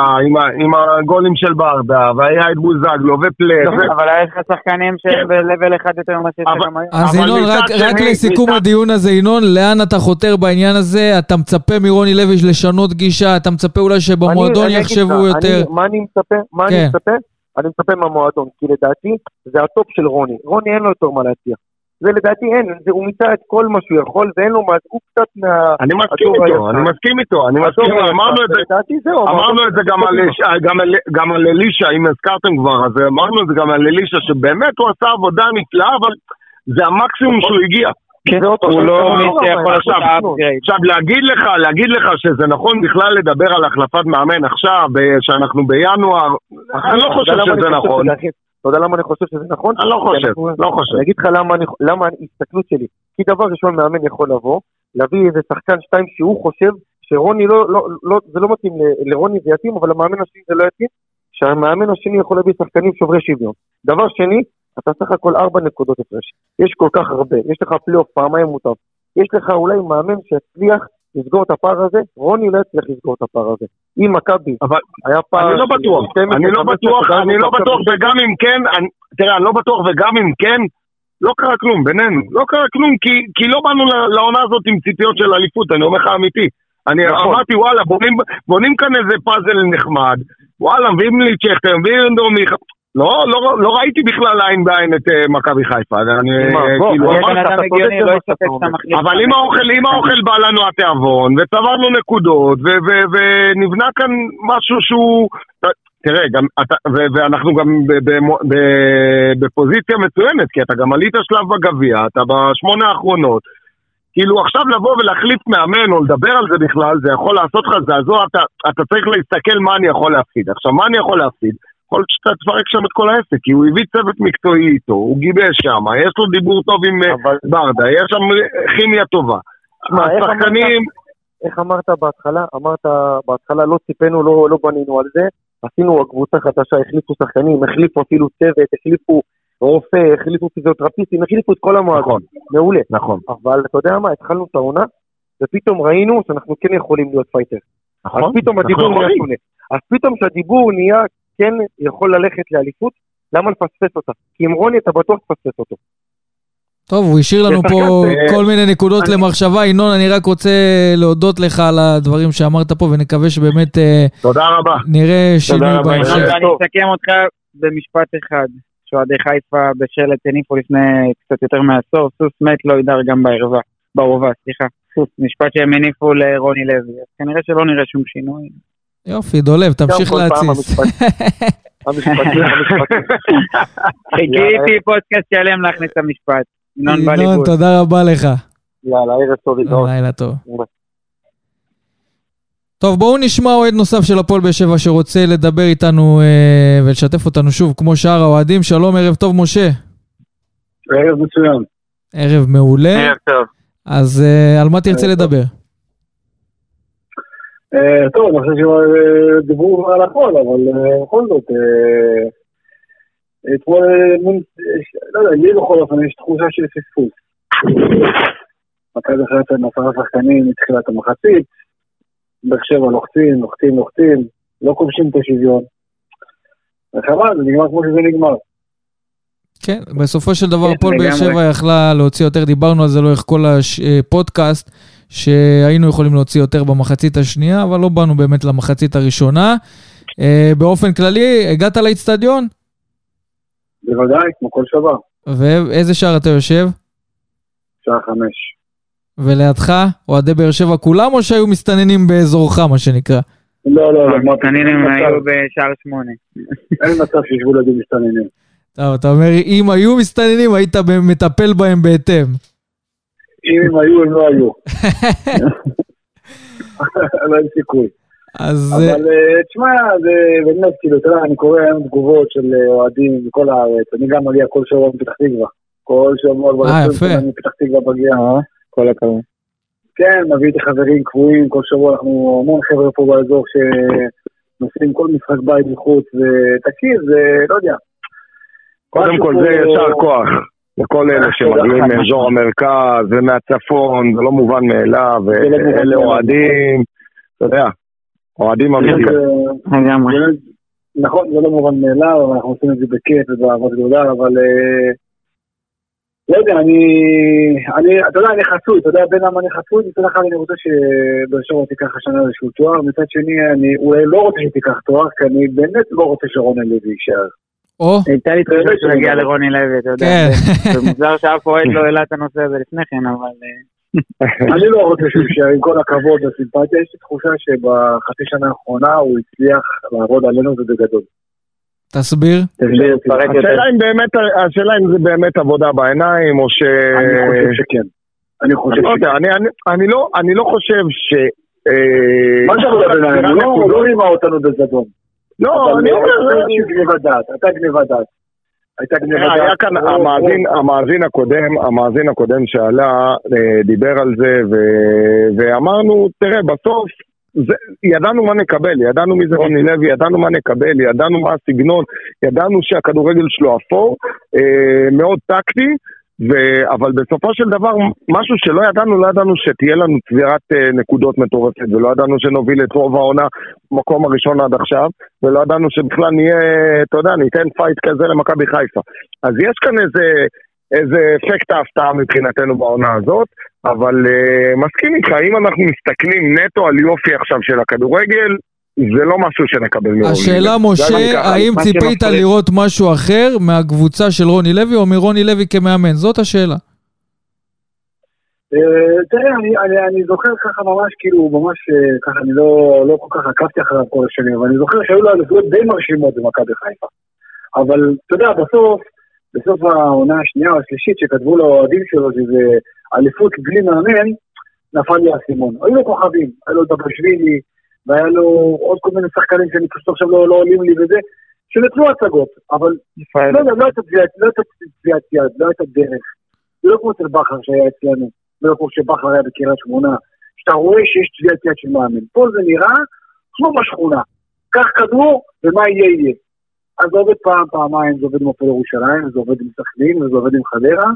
עם הגולים של ברדה, והיה את בוזגלו ופלט. ו- אבל היה לך שחקנים כן. שהם ב-level אחד יותר ממה שיש גם היום. אז ינון, רק, לסיכום הדיון הזה, ינון, לאן אתה חותר בעניין הזה? אתה מצפה מרוני לוי לשנות גישה? אתה מצפה אולי שבמועדון יחשבו יותר? מה אני מצפה? מה כן. אני מצפה? אני מצפה מהמועדון, כי לדעתי זה ה top של רוני. רוני אין לו יותר מה להציע. זה לדעתי אין, זה, הוא מיצה את כל מה שהוא יכול ואין לו מה, הוא קצת מה... אני מסכים איתו. אני מסכים איתו, אני מסכים. אמרנו את זה לדעתי זהו. אמרנו את זה גם על, מסתכל גם, על, גם על אלישע, אם הזכרתם כבר, אז אמרנו את זה גם על אלישע, שבאמת הוא עשה עבודה נפלאה, אבל זה המקסימום שהוא הגיע. זה אותו הוא לא מי שיכול לעשות עכשיו, להגיד לך, להגיד לך שזה נכון בכלל לדבר על החלפת מאמן עכשיו, שאנחנו בינואר, אני לא חושב למה שזה נכון. אתה יודע למה אני חושב שזה נכון? אני לא חושב, אנחנו- לא חושב. אני אגיד לך למה אני- למה ההסתכלות שלי. כי דבר ראשון, מאמן יכול לבוא, להביא איזה שחקן שתיים שהוא חושב שרוני לא, לא, לא, זה לא מתאים, ל- לרוני זה יתאים, אבל למאמן השני זה לא יתאים, שהמאמן השני יכול להביא שחקנים שוברי שוויון. דבר שני, אתה סך הכל ארבע נקודות הפרש. יש כל כך הרבה, יש לך פלייאוף פעמיים מוטב. יש לך אולי מאמן שיצליח לסגור את הפער הזה, רוני לא יצליח לסגור את הפער הזה. אם מכבי אבל היה פער... אני לא בטוח, 12, אני לא 15, בטוח, אני לא בטוח, וגם אם כן, תראה, אני לא בטוח, וגם אם כן, לא קרה כלום, בינינו, לא קרה כלום, כי, כי לא באנו לעונה הזאת עם ציפיות של אליפות, אני אומר לך אמיתי. אני נכון. אמרתי, וואלה, בונים, בונים כאן איזה פאזל נחמד, וואלה, מביאים לי צ'כטר, מביאים דורמי, לא, לא, לא ראיתי בכלל עין בעין את אה, מכבי חיפה, אני אה, בוא, כאילו, שאתה יספק אומר. שאתה מחליף. אבל עם האוכל, עם האוכל בא לנו התיאבון, וצברנו נקודות, ונבנה כאן משהו שהוא... תראה, גם אתה, ו- ואנחנו גם ב- ב- ב- בפוזיציה מצוינת, כי אתה גם עלית שלב בגביע, אתה בשמונה האחרונות. כאילו עכשיו לבוא ולהחליף מאמן או לדבר על זה בכלל, זה יכול לעשות לך זעזוע, אתה, אתה צריך להסתכל מה אני יכול להפסיד. עכשיו, מה אני יכול להפסיד? יכול להיות שאתה תפרק שם את כל העסק, כי הוא הביא צוות מקצועי איתו, הוא גיבש שם, יש לו דיבור טוב עם אה, אבל ברדה, יש שם כימיה טובה. תשמע, איך השחקנים, איך אמרת בהתחלה? אמרת בהתחלה לא ציפינו, לא, לא בנינו על זה. עשינו קבוצה חדשה, החליפו שחקנים, החליפו אפילו צוות, החליפו רופא, החליפו פיזיותרפיסטים, החליפו את כל המועדון. מעולה. נכון. אבל אתה יודע מה, התחלנו את העונה, ופתאום ראינו שאנחנו כן יכולים להיות fighter. אז נכון. פתאום אנחנו הדיבור נהיה. שונה. אז פתאום כשהדיבור נהיה כן יכול ללכת לאליפות, למה לפספס אותה? כי עם רוני אתה בטוח תפספס אותו. טוב, הוא השאיר לנו פה כל מיני נקודות אני- למחשבה. ינון, אני רק רוצה להודות לך על הדברים שאמרת פה, ונקווה שבאמת אה, תודה רבה. נראה שינוי רבה, בהמשך. אני אסכם אותך במשפט אחד, שאוהדי חיפה בשלט הניפו לפני קצת יותר מעשור, סוס מת לא ידר גם בערווה, בערובה, סליחה. סוס, משפט שהם הניפו לרוני לוי. אז כנראה שלא נראה שום שינוי. יופי, דולב, תמשיך להתסיס. (laughs) חיכיתי פודקאסט שלם להכניס את המשפט. ינון בא ינון. תודה רבה לך. יאללה, ערב טוב להתראות. לילה טוב. טוב, בואו נשמע אוהד נוסף של הפועל באר שבע שרוצה לדבר איתנו אה, ולשתף אותנו שוב, כמו שאר האוהדים. שלום, ערב טוב, משה. ערב מצוין. ערב מעולה. ערב טוב. אז אה, על מה תרצה ערב טוב. אה, טוב, אני חושב שדיברו על הכל, אבל אה, בכל זאת, אה, אתמול, אה, אה, לא יודע, לי בכל אופן יש תחושה של פספוס. מכבי חיפה עם עשרה שחקנים מתחילת המחצית, באר שבע לוחצים, לוחצים, לוחצים, לא כובשים את השוויון. וחבל, זה נגמר כמו שזה נגמר. כן, בסופו של דבר כן, הפועל באר. שבע יכלה להוציא יותר, דיברנו על זה לאורך כל הפודקאסט, שהיינו יכולים להוציא יותר במחצית השנייה, אבל לא באנו באמת למחצית הראשונה. אה, באופן כללי, הגעת לאיצטדיון, בוודאי, כמו כל שבת, ואיזה שער אתה יושב? שעה חמש. ולידך, אוהדי באר שבע כולם, או שהיו מסתננים באזורך, מה שנקרא? לא, לא, לא, אין היו בשער שמונה. אין מצב שישבו לידי מסתננים. טוב, אתה אומר, אם היו מסתננים, היית מטפל בהם בהתאם. אם הם היו, הם לא היו. לא (laughs) אין סיכוי. אז אה, אבל אה, תשמע, זה באמת, כאילו, אתה יודע, אני קורא היום תגובות של אה, אוהדים מכל הארץ. אני גם מגיע כל שבוע מפתח תקווה. כל שבוע כבר אה, 20 יפה. שנה מפתח תקווה מגיע. כל הכבוד. כן, מביא איתי חברים קבועים, כל שבוע אנחנו המון חבר'ה פה באזור שנוסעים כל משחק בית מחוץ, ותקשיב, זה, לא יודע. קודם כל זה יישר כוח לכל אלה שמגיעים חד מאזור המרכז ומהצפון, זה לא מובן מאליו, ואלה מאליו. אוהדים, אתה יודע, אוהדים אמיתיים. נכון, זה לא מובן מאליו, אבל אנחנו עושים את זה בכיף ובאהבה גדולה, אבל אה, לא יודע, אני, אני, אתה יודע, אני חצוי, אתה יודע בין למה אני חצוי, מצד אחד אני רוצה שבאר שבע תיקח השנה איזשהו תואר, מצד שני אני אולי לא רוצה שתיקח תואר, כי אני באמת לא רוצה שרונן לוי יישאר. או, הייתה לי תחושה יגיע לא- לרוני לוי, אתה יודע. כן. זה- מוזר שאף אוהד לא העלה את הנושא הזה לפני כן, אבל... אה, (laughs) אני לא רוצה שהוא יישאר, עם כל הכבוד והסימפתיה, יש לי תחושה שבחצי שנה האחרונה הוא הצליח לעבוד עלינו ובגדול. תסביר. תסביר. השאלה אם באמת, השאלה אם זה באמת עבודה בעיניים, או ש... אני חושב שכן. אני חושב לא שכן. אני- לא- אני לא חושב ש... אה, מה זה עבודה ביניים? הוא לא- נקודות. לא רימה אותנו בזדון. לא, אני אומר, זה איזושהי גניבת דעת, הייתה גניבת דעת. הייתה גניבת דעת. היה כאן המאזין, רוב- המאזין הקודם, המאזין הקודם שעלה, אה, דיבר על זה, ואמרנו, תראה, בסוף, זה, ידענו מה נקבל, ידענו מי זה רוני לוי, ידענו מה נקבל, ידענו מה הסגנון, ידענו שהכדורגל שלו אפור, אה, מאוד טקטי, ו... אבל בסופו של דבר, משהו שלא ידענו, לא ידענו שתהיה לנו צבירת אה, נקודות מטורפת, ולא ידענו שנוביל את רוב העונה במקום הראשון עד עכשיו, ולא ידענו שבכלל נהיה, אתה יודע, ניתן fight כזה למכבי חיפה. אז יש כאן איזה, איזה אפקט ההפתעה מבחינתנו בעונה הזאת, אבל uh, מסכים איתך, אם אנחנו מסתכלים נטו על יופי עכשיו של הכדורגל, זה לא משהו שנקבל מרוני. השאלה, משה, האם ציפית לראות משהו אחר מהקבוצה של רוני לוי או מרוני לוי כמאמן? זאת השאלה. אה, תראה, אני- אני- אני זוכר ככה ממש, כאילו, ממש אה, ככה, אני לא לא כל כך עקבתי אחריו כל השנים, אבל אני זוכר שהיו לו אליפויות די מרשימות במכבי חיפה. אבל, אתה יודע, בסוף, בסוף העונה השנייה או השלישית שכתבו לאוהדים שלו שזה אליפות בלי מאמן, נפל לי האסימון. היו לו כוכבים, היה לו דבשווילי, והיה לו עוד כל מיני שחקנים שאני פשוט עכשיו לא לא עולים לי וזה, שנתנו הצגות, אבל לא יודע, לא הייתה טביעת לא טביעת יד, לא הייתה דרך. זה לא כמו אצל בכר שהיה אצלנו, לא כמו שבכר היה בקריית שמונה, שאתה רואה שיש טביעת יד של מאמן. פה זה נראה כמו בשכונה. קח כדור, ומה יהיה יהיה. אז זה עובד פעם, פעמיים, זה עובד עם הפועל ירושלים, זה עובד עם סכנין, וזה עובד עם חדרה,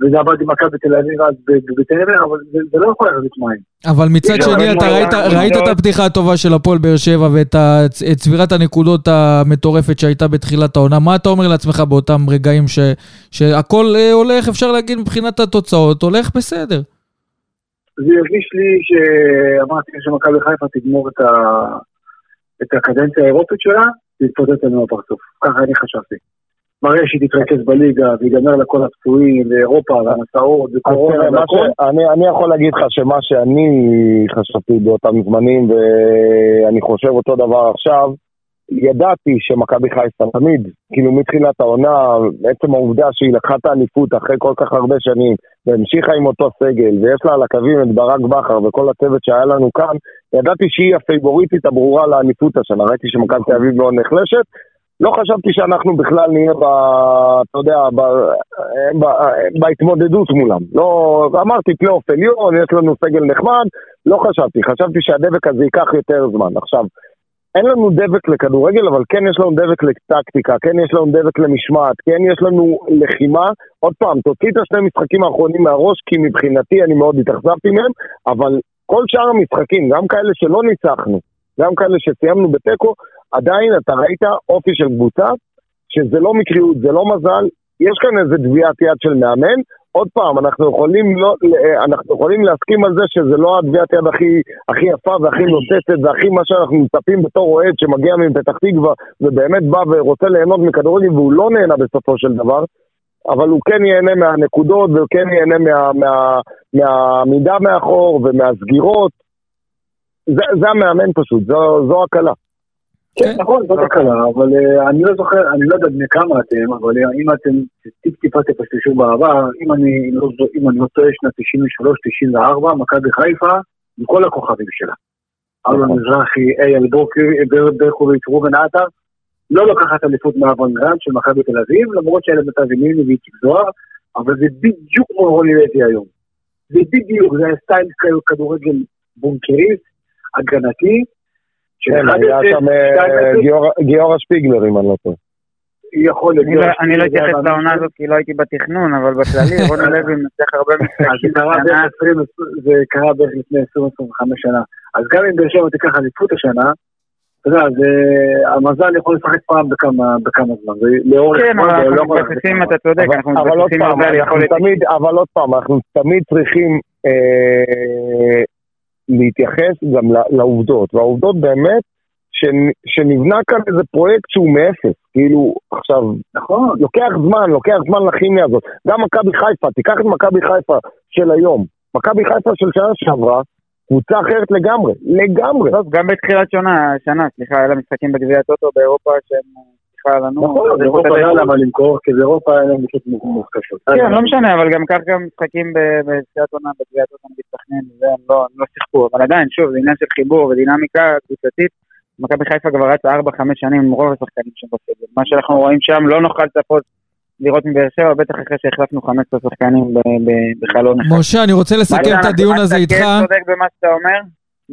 וזה עבד עם מכבי תל אביב אז בטרנר, אבל זה, זה לא יכול להחזיק מים. אבל מצד שני, אתה ראית, ראית את הפתיחה הטובה של הפועל באר שבע ואת צבירת הנקודות המטורפת שהייתה בתחילת העונה. מה אתה אומר לעצמך באותם רגעים ש, שהכל אה, הולך, אפשר להגיד מבחינת התוצאות, הולך בסדר? זה הרגיש לי שאמרתי שמכבי חיפה תגמור את, הקדנציה האירופית שלה, להתפוצץ לנו בפרצוף. ככה אני חשבתי. מראה שהיא תתרכז בליגה ויגמר לה כל הפצועים לאירופה והמסעות וקורונה והכל. אני יכול להגיד לך שמה שאני חשבתי באותם זמנים ואני חושב אותו דבר עכשיו, ידעתי שמכבי חיפה תמיד, כאילו מתחילת העונה, בעצם העובדה שהיא לקחה את האליפות אחרי כל כך הרבה שנים והמשיכה עם אותו סגל ויש לה על הקווים את ברק בכר וכל הצוות שהיה לנו כאן, ידעתי שהיא הפייבוריטית הברורה לאליפות השנה, ראיתי שמכבי תל אביב לא נחלשת לא חשבתי שאנחנו בכלל נהיה ב... אתה יודע, ב, ב, בהתמודדות מולם. לא, אמרתי פלייאוף עליון, יש לנו סגל נחמד, לא חשבתי. חשבתי שהדבק הזה ייקח יותר זמן. עכשיו, אין לנו דבק לכדורגל, אבל כן יש לנו דבק לטקטיקה, כן יש לנו דבק למשמעת, כן יש לנו לחימה. עוד פעם, תוציא את השני משחקים האחרונים מהראש, כי מבחינתי אני מאוד התאכזבתי מהם, אבל כל שאר המשחקים, גם כאלה שלא ניצחנו, גם כאלה שסיימנו בתיקו, עדיין אתה ראית אופי של קבוצה, שזה לא מקריות, זה לא מזל, יש כאן איזה דביית יד של מאמן. עוד פעם, אנחנו יכולים, לא, אנחנו יכולים להסכים על זה שזה לא הדביית יד הכי, הכי יפה והכי נוצצת והכי מה שאנחנו מצפים בתור אוהד שמגיע מפתח תקווה ובאמת בא ורוצה ליהנות מכדורגל והוא לא נהנה בסופו של דבר, אבל הוא כן ייהנה מהנקודות והוא כן ייהנה מה, מה, מהעמידה מאחור ומהסגירות. זה, זה המאמן פשוט, זו, זו הקלה. כן, נכון, זאת הקלה, אבל אה, אני לא זוכר, אני לא יודע בני כמה אתם, אבל אה, אם אתם טיפ-טיפה תפספסו בעבר, אם אני לא, לא טועה, שנת 93-94, מכבי חיפה, עם כל הכוכבים שלה. אלון נכון. מזרחי, אייל ברקוביץ', ראובן עטר, לא לוקחת אליפות מאברם גרנט של מכבי תל אביב, למרות את אבי נמני ואיציק זוהר, אבל זה בדיוק כמו רוני לוי היום. זה בדיוק, זה היה סטייל כדורגל בונקריסט, הגנתי, כן, היה שם אה, גיורא שפיגלר, אם אני לא טועה. יכול להיות. אני לא, לא אתייחס לעונה הזאת כי לא הייתי בתכנון, אבל בכללי (laughs) רוני לוי מנצח הרבה משחקים. זה קרה בערך לפני 20-25 שנה. אז גם אם באר שבע תיקח אליפות השנה, אתה יודע, המזל יכול לשחק פעם בכמה זמן, כן, אבל אנחנו לא מתבססים, אתה צודק, אנחנו מתבססים הרבה על יכולת. אבל עוד פעם, אנחנו תמיד צריכים אה, להתייחס גם לעובדות, והעובדות באמת שנבנה כאן איזה פרויקט שהוא מאפס, כאילו, עכשיו, נכון, לוקח זמן, לוקח זמן לכימיה הזאת. גם מכבי חיפה, תיקח את מכבי חיפה של היום. מכבי חיפה של שנה שעברה, קבוצה אחרת לגמרי, לגמרי. טוב, גם בתחילת שנה, שנה, סליחה, היה לה משחקים בגביע הטוטו באירופה שהם בכלל לנו. נכון, אירופה היה למה למכור, כי באירופה היה להם פשוט מורכשות. כן, לא משנה, אבל גם כך גם משחקים בתחילת עונה, בקביעת עונה נגד סכנין, זה לא, לא שיחקו, אבל עדיין, שוב, זה עניין של חיבור ודינמיקה קבוצתית. מכבי חיפה כבר רצה 4-5 שנים עם רוב השחקנים שם בסגל. מה שאנחנו רואים שם לא נוכל לצפות לראות מבאר שבע, בטח אחרי שהחלפנו 15 שחקנים בחלון אחד. משה, אני רוצה לסכם את הדיון הזה איתך. מה שאתה כן צודק במה שאתה אומר,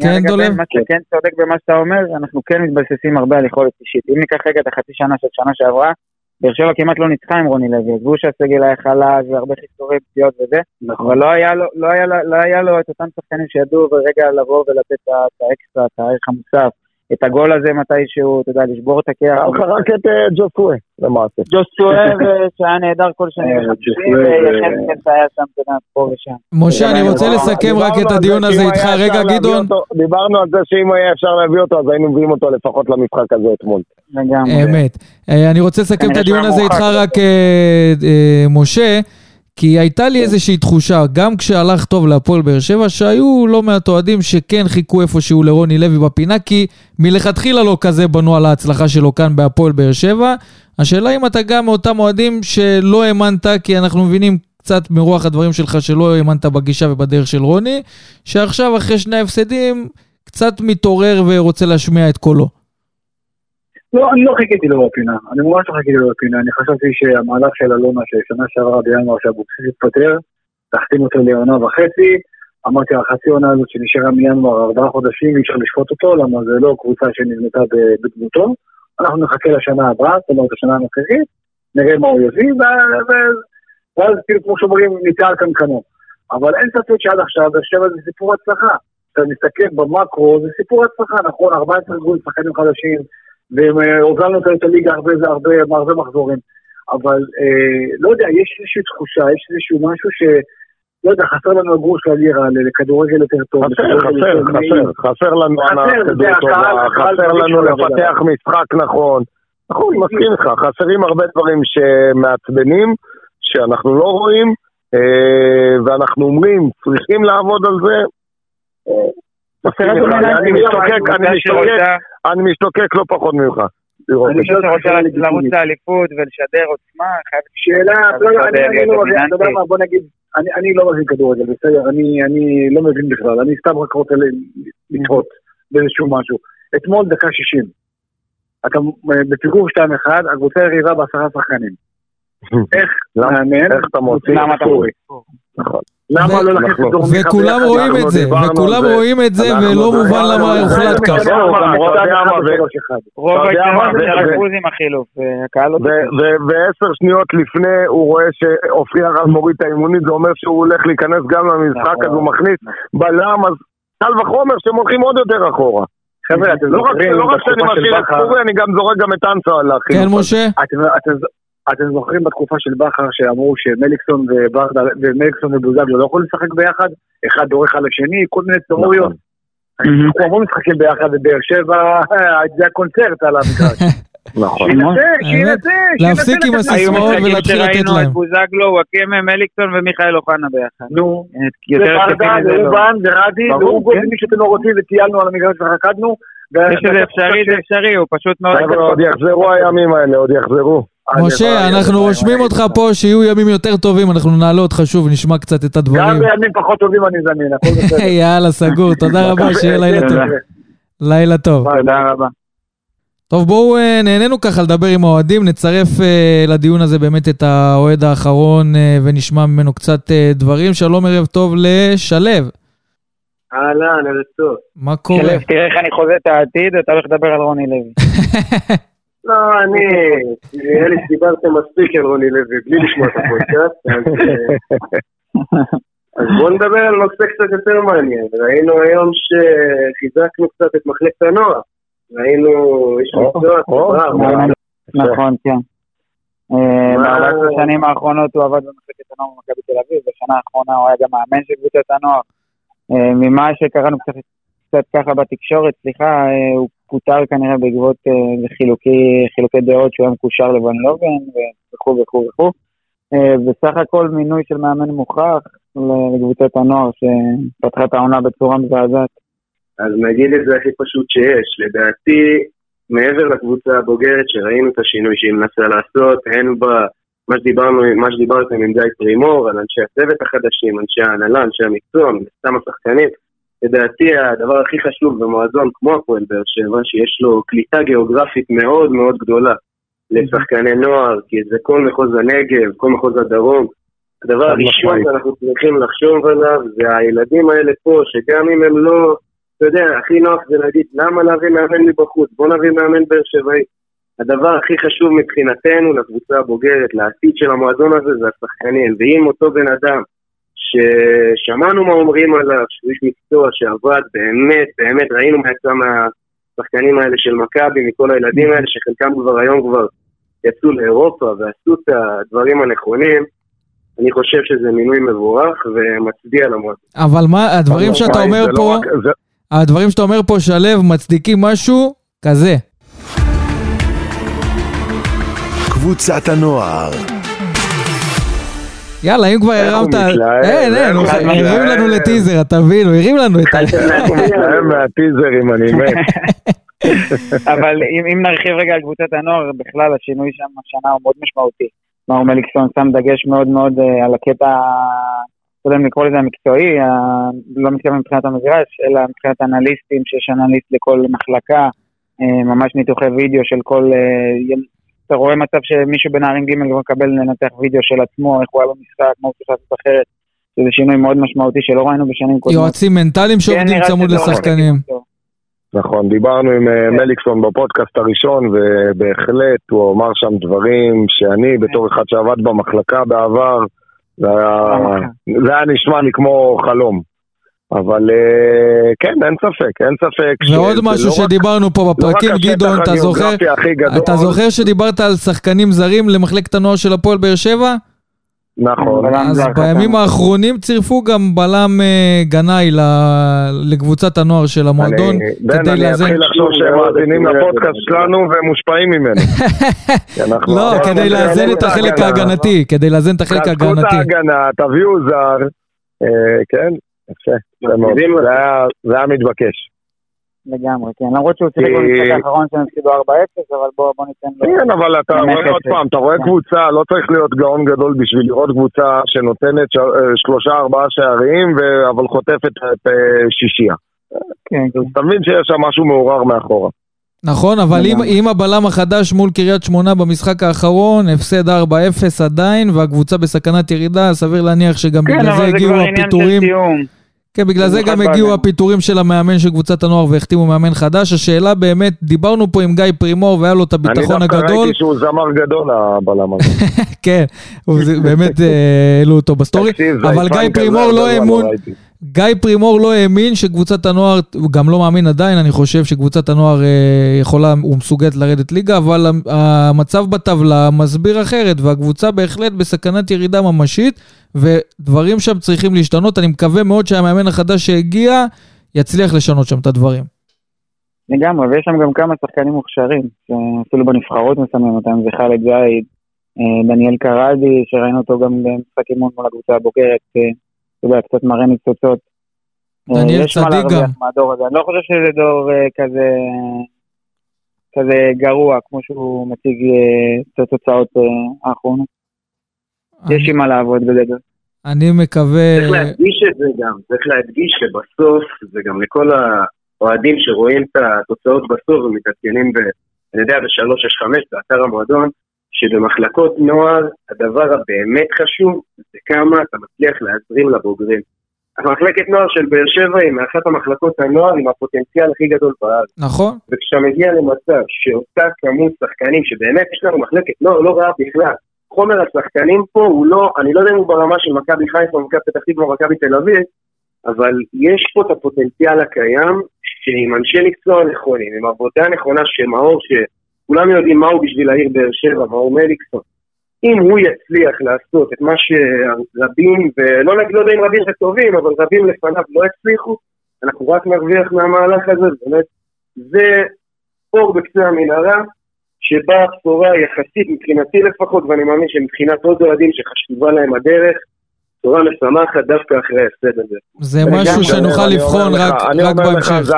כן, דולב? שכן צודק במה שאתה אומר, אנחנו כן מתבססים הרבה על יכולת אישית. אם ניקח רגע את החצי שנה של שנה שעברה, באר שבע כמעט לא ניצחה עם רוני לוי, עזבו שהסגל היה חלש והרבה חיסורי פציעות וזה, נכון. אבל לא היה, לו, לא, היה, לא היה לו את אותם שחקנים שידעו רגע לבוא ולתת את האקסטרה, את הערך המוסף. את הגול הזה מתישהו, אתה יודע, לשבור את הקרח. היה לך רק את אה, ג'וסווה, למעשה. ג'וסווה, (laughs) שהיה נהדר כל שני משה, אני רוצה לסכם רק את הדיון הזה איתך. רגע, גדעון. דיברנו על זה שאם היה אפשר להביא אותו, אז היינו מביאים אותו לפחות למשחק הזה אתמול. אמת. אה, אני רוצה לסכם את הדיון הזה איתך רק, אה, משה. כי הייתה לי איזושהי תחושה, גם כשהלך טוב להפועל באר שבע, שהיו לא מעט אוהדים שכן חיכו איפשהו לרוני לוי בפינה, כי מלכתחילה לא כזה בנו על ההצלחה שלו כאן בהפועל באר שבע. השאלה אם אתה גם מאותם אוהדים שלא האמנת, כי אנחנו מבינים קצת מרוח הדברים שלך שלא האמנת בגישה ובדרך של רוני, שעכשיו אחרי שני ההפסדים קצת מתעורר ורוצה להשמיע את קולו. לא, אני לא חיכיתי לו בפינה, אני ממש לא חיכיתי לו בפינה, אני חשבתי שהמהלך של אלונה, ששנה שעברה בינואר שאבוקסיס התפטר, תחתים אותו לעונה וחצי, אמרתי, החצי עונה הזאת שנשארה מינואר ארבעה חודשים, אי אפשר לשפוט אותו, למה זה לא קבוצה שנבנתה בדמותו. אנחנו נחכה לשנה הבאה, זאת אומרת, השנה הנוכחית, נראה מה הוא יביא, ואז כאילו, כמו שאומרים, ניתן על קנקנו. אבל אין ספק שעד עכשיו, באר שבע זה סיפור הצלחה. אתה מסתכל במקרו, זה סיפור הצלחה, נכון, 14 גבול שחקנים חדשים, והובלנו את הליגה הרבה, הרבה, הרבה מחזורים. אבל אה, לא יודע, יש איזושהי תחושה, יש איזשהו משהו ש... לא יודע, חסר לנו הגרוש ללירה, לכדורגל יותר טוב. חסר, חסר. חסר, חסר לנו זה כדור טובה, חסר לנו לפתח. משחק נכון. נכון, מסכים איתך, חסרים הרבה דברים שמעצבנים, שאנחנו לא רואים, אה, ואנחנו אומרים, צריכים לעבוד על זה. אני משתוקק, אני משתוקק, אני משתוקק לא פחות ממך. אני אותך שרוצה לרוץ. לאליפות ולשדר עוצמה, חייב... שאלה, בוא נגיד, אני- לא מבין כדורגל, בסדר? אני לא מבין בכלל, אני סתם רק רוצה לתהות באיזשהו משהו. אתמול דקה 60. אתה בפיגור 2-1, הקבוצה יריבה בעשרה שחקנים. (laughs) איך מאמן, איך אתה מוציא למה אתה? רואה? נכון. למה לא דור מיכה וכולם? רואים את זה, וכולם. רואים את זה, ולא מובן למה. הוחלט ככה. יודע מה, גם אתה יודע מה, ו- 2-1 רוב מה, זה בוז עם החילוף, והקהל לא... ועשר שניות לפני הוא רואה שאופי הרב מוריד את האימונית, זה אומר שהוא הולך להיכנס גם למשחק, נכון. אז הוא מכניס בלם, אז קל וחומר שהם הולכים עוד יותר אחורה. חבר'ה, אתם לא רק זוכרים לא רק שאני משאיר את סורי, אני גם זורק גם את אנסה על כן, החילוף הזה. משה? אתם, זוכרים בתקופה של בכר שאמרו שמליקסון וברדה, ומליקסון ובוזגלו לא יכולים לשחק ביחד? אחד דורך על השני, כל מיני תיאוריות. אנחנו המון משחקים ביחד בבאר שבע, זה הקונצרט על המגרש. (laughs) נכון. להפסיק עם הסיסמאות ולהתחיל לתת שראינו את להם. בוזגלו, וואקמה, מליקסון ומיכאל אוחנה ביחד. נו, יותר התקפי וברדה, מזה לא. ואובן, ורדי, ברור, ואוגו, כן. ומי שאתם לא רוצים, וטיילנו על המגרש ורקדנו. זה שזה אפשרי, זה אפשרי, הוא פשוט מאוד... עוד יחזרו הימים האלה, עוד יחזרו. משה, אנחנו רושמים אותך פה שיהיו ימים יותר טובים, אנחנו נעלה אותך שוב, נשמע קצת את גם הדברים. בימים פחות טובים אני זמין, הכל (laughs) בסדר. יאללה, סגור, תודה (laughs) רבה, שיהיה לילה טוב. לילה טוב. תודה רבה. טוב, בואו אה, נהנינו ככה לדבר עם האוהדים, נצרף אה, לדיון הזה באמת את האוהד האחרון אה, ונשמע ממנו קצת דברים. שלום, ערב טוב לשלו. אהלן, ערב טוב. מה קורה? שלו, תראה איך אני חוזה את העתיד, אתה הולך לדבר על רוני לוי. (laughs) לא, אני, נראה לי שדיברתם מספיק על רוני לוי בלי לשמוע את הפודקאסט, אז, אה, בואו נדבר על נושא קצת יותר מעניין. ראינו היום שחיזקנו קצת את מחלקת הנוער. ראינו איש מקצוע. מה- נכון, כן. אה, מה- בארבע השנים האחרונות הוא עבד במחלקת הנוער במכבי תל אביב, בשנה האחרונה הוא היה גם מאמן של קבוצת הנוער. אה, ממה שקראנו קצת, קצת ככה בתקשורת, סליחה, הוא פוטר כנראה בעקבות אה, חילוקי, דעות שהוא היה מקושר לבן לובן וכו' וכו' וכו'. אה, בסך הכל מינוי של מאמן מוכח לקבוצת הנוער שפתחה את העונה בצורה מזעזעת. אז נגיד את זה הכי פשוט שיש. לדעתי, מעבר לקבוצה הבוגרת שראינו את השינוי שהיא מנסה לעשות, הן ב... מה שדיברנו, מה שדיברתם עם גיא פרימור, על אנשי הצוות החדשים, אנשי ההנהלה, אנשי המקצוע, סתם השחקנים. לדעתי הדבר הכי חשוב במועדון כמו הפועל באר שבע, שיש לו קליטה גיאוגרפית מאוד מאוד גדולה לשחקני נוער, כי זה כל מחוז הנגב, כל מחוז הדרום. הדבר הראשון. שאנחנו צריכים לחשוב עליו זה הילדים האלה פה, שגם אם הם לא, אתה יודע, הכי נוח זה להגיד, למה להביא מאמן מבחוץ? בוא נביא מאמן באר שבעי. הדבר הכי חשוב מבחינתנו, לקבוצה הבוגרת, לעתיד של המועדון הזה, זה השחקנים. ואם אותו בן אדם, ששמענו מה אומרים עליו, שהוא איש מקצוע שעבד, באמת, באמת, ראינו מה יצא מהשחקנים האלה של מכבי, מכל הילדים האלה, שחלקם כבר היום כבר יצאו לאירופה ועשו את הדברים הנכונים, אני חושב שזה מינוי מבורך ומצדיע למועדון. אבל מה, הדברים שאתה אומר לא פה, הדברים שאתה אומר פה, שלו, מצדיקים משהו כזה. קבוצת הנוער, יאללה, אם כבר הרמת... אין, אין, איך הוא הוא הרים. לנו לטיזר, אתה מבין? הוא הרים לנו את ה... הוא מהטיזרים, אני מת. (laughs) אבל אם, נרחיב רגע על קבוצת הנוער, בכלל השינוי שם השנה הוא מאוד משמעותי. מאור מליקסון שם דגש מאוד מאוד אה, על הקטע, לא יודע אם לקרוא לזה המקצועי, לא מתכוון מבחינת המגרש, אלא מבחינת אנליסטים, שיש אנליסט לכל מחלקה, אה, ממש ניתוחי וידאו של כל... אתה רואה מצב שמישהו בנערים ג' כבר מקבל לנתח וידאו של עצמו, איך הוא היה במשחק, מה הוא צריך לעשות אחרת. שזה שינוי מאוד משמעותי שלא ראינו בשנים קודמות. יועצים מנטליים כן, שעובדים צמוד הולך לשחקנים. נכון, דיברנו עם אה, מליקסון בפודקאסט הראשון, ובהחלט הוא אמר שם דברים שאני, בתור אחד שעבד במחלקה בעבר, זה היה נשמע לי כמו חלום. אבל אה, כן, אין ספק, אין ספק. ועוד משהו לא רק- שדיברנו פה לא רק בפרקים, גדעון, אתה זוכר? אתה זוכר שדיברת על שחקנים זרים למחלקת הנוער של הפועל באר שבע? נכון. אז בימים. האחרונים צירפו גם בלם אה, גנאי לקבוצת הנוער של המועדון, אני- בן, אני. אתחיל לחשוב שהם מאזינים לפודקאסט שלנו והם מושפעים ממנו. (laughs) לא, כדי לאזן את החלק. ההגנתי, כדי לאזן את החלק חזקו את ההגנתי. ההגנה, תביאו זר. אה, כן, יפה. זה. היה- מתבקש. לגמרי, כן. למרות שהוא שיחק במשחק האחרון שהם הפסידו 4-0, אבל בוא ניתן לו... כן, אבל אתה רואה עוד. פעם, אתה רואה כן. קבוצה, לא צריך להיות גאון גדול בשביל לראות קבוצה שנותנת אה, שלושה ארבעה שערים, אבל חוטפת את אה, שישייה. כן, כן. אז אתה מבין שיש שם משהו מעורר מאחורה. נכון, אבל. עם הבלם החדש מול קריית שמונה במשחק האחרון, הפסד 4-0 עדיין, והקבוצה בסכנת ירידה, סביר להניח שגם כן, בגלל זה אבל זה הגיעו כבר עניין של הפיטורים. כן, בגלל זה גם הגיעו. הפיטורים של המאמן של קבוצת הנוער והחתימו מאמן חדש. השאלה באמת, דיברנו פה עם גיא פרימור והיה לו את הביטחון אני דווקא הגדול. ראיתי שהוא זמר גדול, הבלם הזה. (laughs) כן, באמת אה, העלו אותו ב story. אבל גיא פרימור לא האמין, ראיתי. גיא פרימור לא האמין שקבוצת הנוער, הוא גם לא מאמין עדיין, אני חושב שקבוצת הנוער אה, יכולה, הוא מסוגלת לרדת ליגה, אבל המ- המצב בטבלה מסביר אחרת, והקבוצה בהחלט בסכנת ירידה ממשית, ודברים שם צריכים להשתנות. אני מקווה מאוד שהמאמן החדש שהגיע יצליח לשנות שם את הדברים. לגמרי, ויש שם גם כמה שחקנים מוכשרים, שאפילו בנבחרות מסמנים אותם, זה חאלד זייד, אה, דניאל קרדי, שראינו אותו גם במשחק אימון מול הקבוצה הבוגרת, אה, אתה יודע, קצת מראה ניצוצות. אה, דניאל יש מה צדיק להרוויח גם. מהדור הזה, אני לא חושב שזה דור אה, כזה, כזה גרוע, כמו שהוא מציג אה, את התוצאות אה, האחרונות. יש עם מה לעבוד בגדול. אני מקווה... צריך להדגיש את זה גם, צריך להדגיש שבסוף, זה גם לכל האוהדים שרואים את התוצאות בסוף ומתעדכנים, ב, אני יודע, ב-365, באתר המועדון, שבמחלקות נוער, הדבר הבאמת חשוב, זה כמה אתה מצליח להזרים לבוגרים. המחלקת נוער של באר שבע היא מאחת המחלקות הנוער עם הפוטנציאל הכי גדול בארץ. נכון, וכשאתה מגיע למצב שאותה כמות שחקנים, שבאמת יש לנו מחלקת לא, לא רעה בכלל, חומר השחקנים פה הוא לא, אני לא יודע אם הוא ברמה של מכבי חיפה, מכבי פתח תקווה, מכבי תל אביב, אבל יש פה את הפוטנציאל הקיים, שעם אנשי מקצוע נכונים, עם עבודה נכונה שמאור, שכולם יודעים מה הוא בשביל העיר באר שבע, מאור מליקסון. אם הוא יצליח לעשות את מה שרבים, ולא נגיד, לא יודע אם רבים זה טובים, אבל רבים לפניו לא הצליחו, אנחנו רק נרוויח מהמהלך הזה, באמת, זה אור בקצה המנהרה, שבה הבשורה יחסית, מבחינתי לפחות, ואני מאמין שמבחינת עוד אוהדים שחשובה להם הדרך, בשורה משמחת דווקא אחרי ההפסד הזה. זה אני משהו שנוכל אני לבחון רק אני רק אומר לך, בהמשך. זה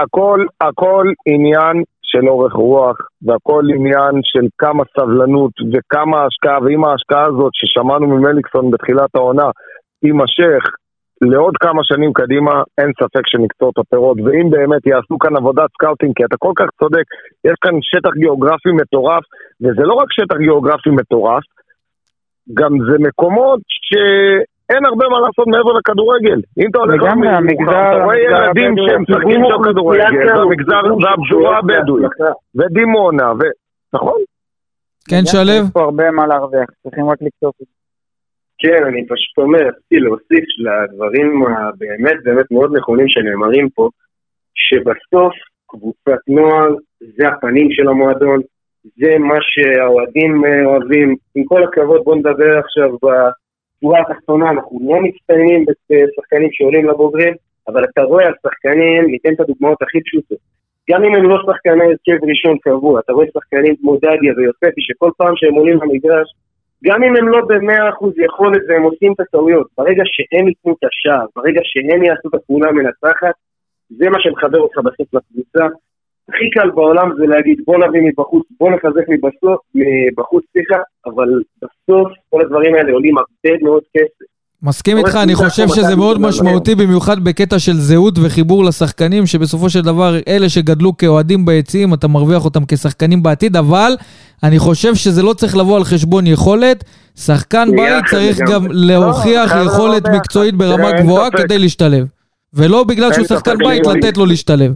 הכל עניין של אורך רוח, והכל עניין של כמה סבלנות וכמה השקעה, ואם ההשקעה הזאת ששמענו ממליקסון בתחילת העונה תימשך לעוד כמה שנים קדימה, אין ספק שנקצור את הפירות, ואם באמת יעשו כאן עבודת scouting, כי אתה כל כך צודק, יש כאן שטח גיאוגרפי מטורף, וזה לא רק שטח גיאוגרפי מטורף, גם זה מקומות שאין הרבה מה לעשות מעבר לכדורגל. אם אתה הולך לגמרי, המגזר- אתה רואה ילדים שהם משחקים שם כדורגל, והמגזר, והפזורה הבדואית, ודימונה, ו... נכון? כן, שלו? יש פה הרבה מה להרוויח, צריכים רק את זה. כן, אני פשוט אומר, רציתי להוסיף לדברים הבאמת באמת מאוד נכונים שנאמרים פה, שבסוף קבוצת נוער זה הפנים של המועדון, זה מה שהאוהדים אה, אוהבים. עם כל הכבוד, בואו נדבר עכשיו בצורה התחתונה, אנחנו לא מצטיינים בשחקנים שעולים לבוגרים, אבל אתה רואה על שחקנים, ניתן את הדוגמאות הכי פשוטות. גם אם הם לא שחקני הרכב ראשון קבוע, אתה רואה שחקנים כמו דדיה ויוספי, שכל פעם שהם עולים למגרש, גם אם הם לא במאה אחוז יכולת והם עושים את הטעויות, ברגע שהם ייתנו את השער, ברגע שהם יעשו את הפעולה המנצחת, זה מה שמחבר אותך בסוף לקבוצה. הכי קל בעולם זה להגיד בוא נביא מבחוץ, בוא נחזק מבסוף, מבחוץ, סליחה, אבל בסוף כל הדברים האלה עולים הרבה מאוד כסף. מסכים איתך, אני חושב שזה מאוד. משמעותי, במיוחד בקטע של זהות וחיבור לשחקנים, שבסופו של דבר אלה שגדלו כאוהדים ביציעים, אתה מרוויח אותם כשחקנים בעתיד, אבל אני חושב שזה לא צריך לבוא על חשבון יכולת. שחקן בית צריך. גם להוכיח חייב יכולת. מקצועית ברמה גבוהה. כדי להשתלב. ולא בגלל שהוא שחקן בית לתת לו להשתלב.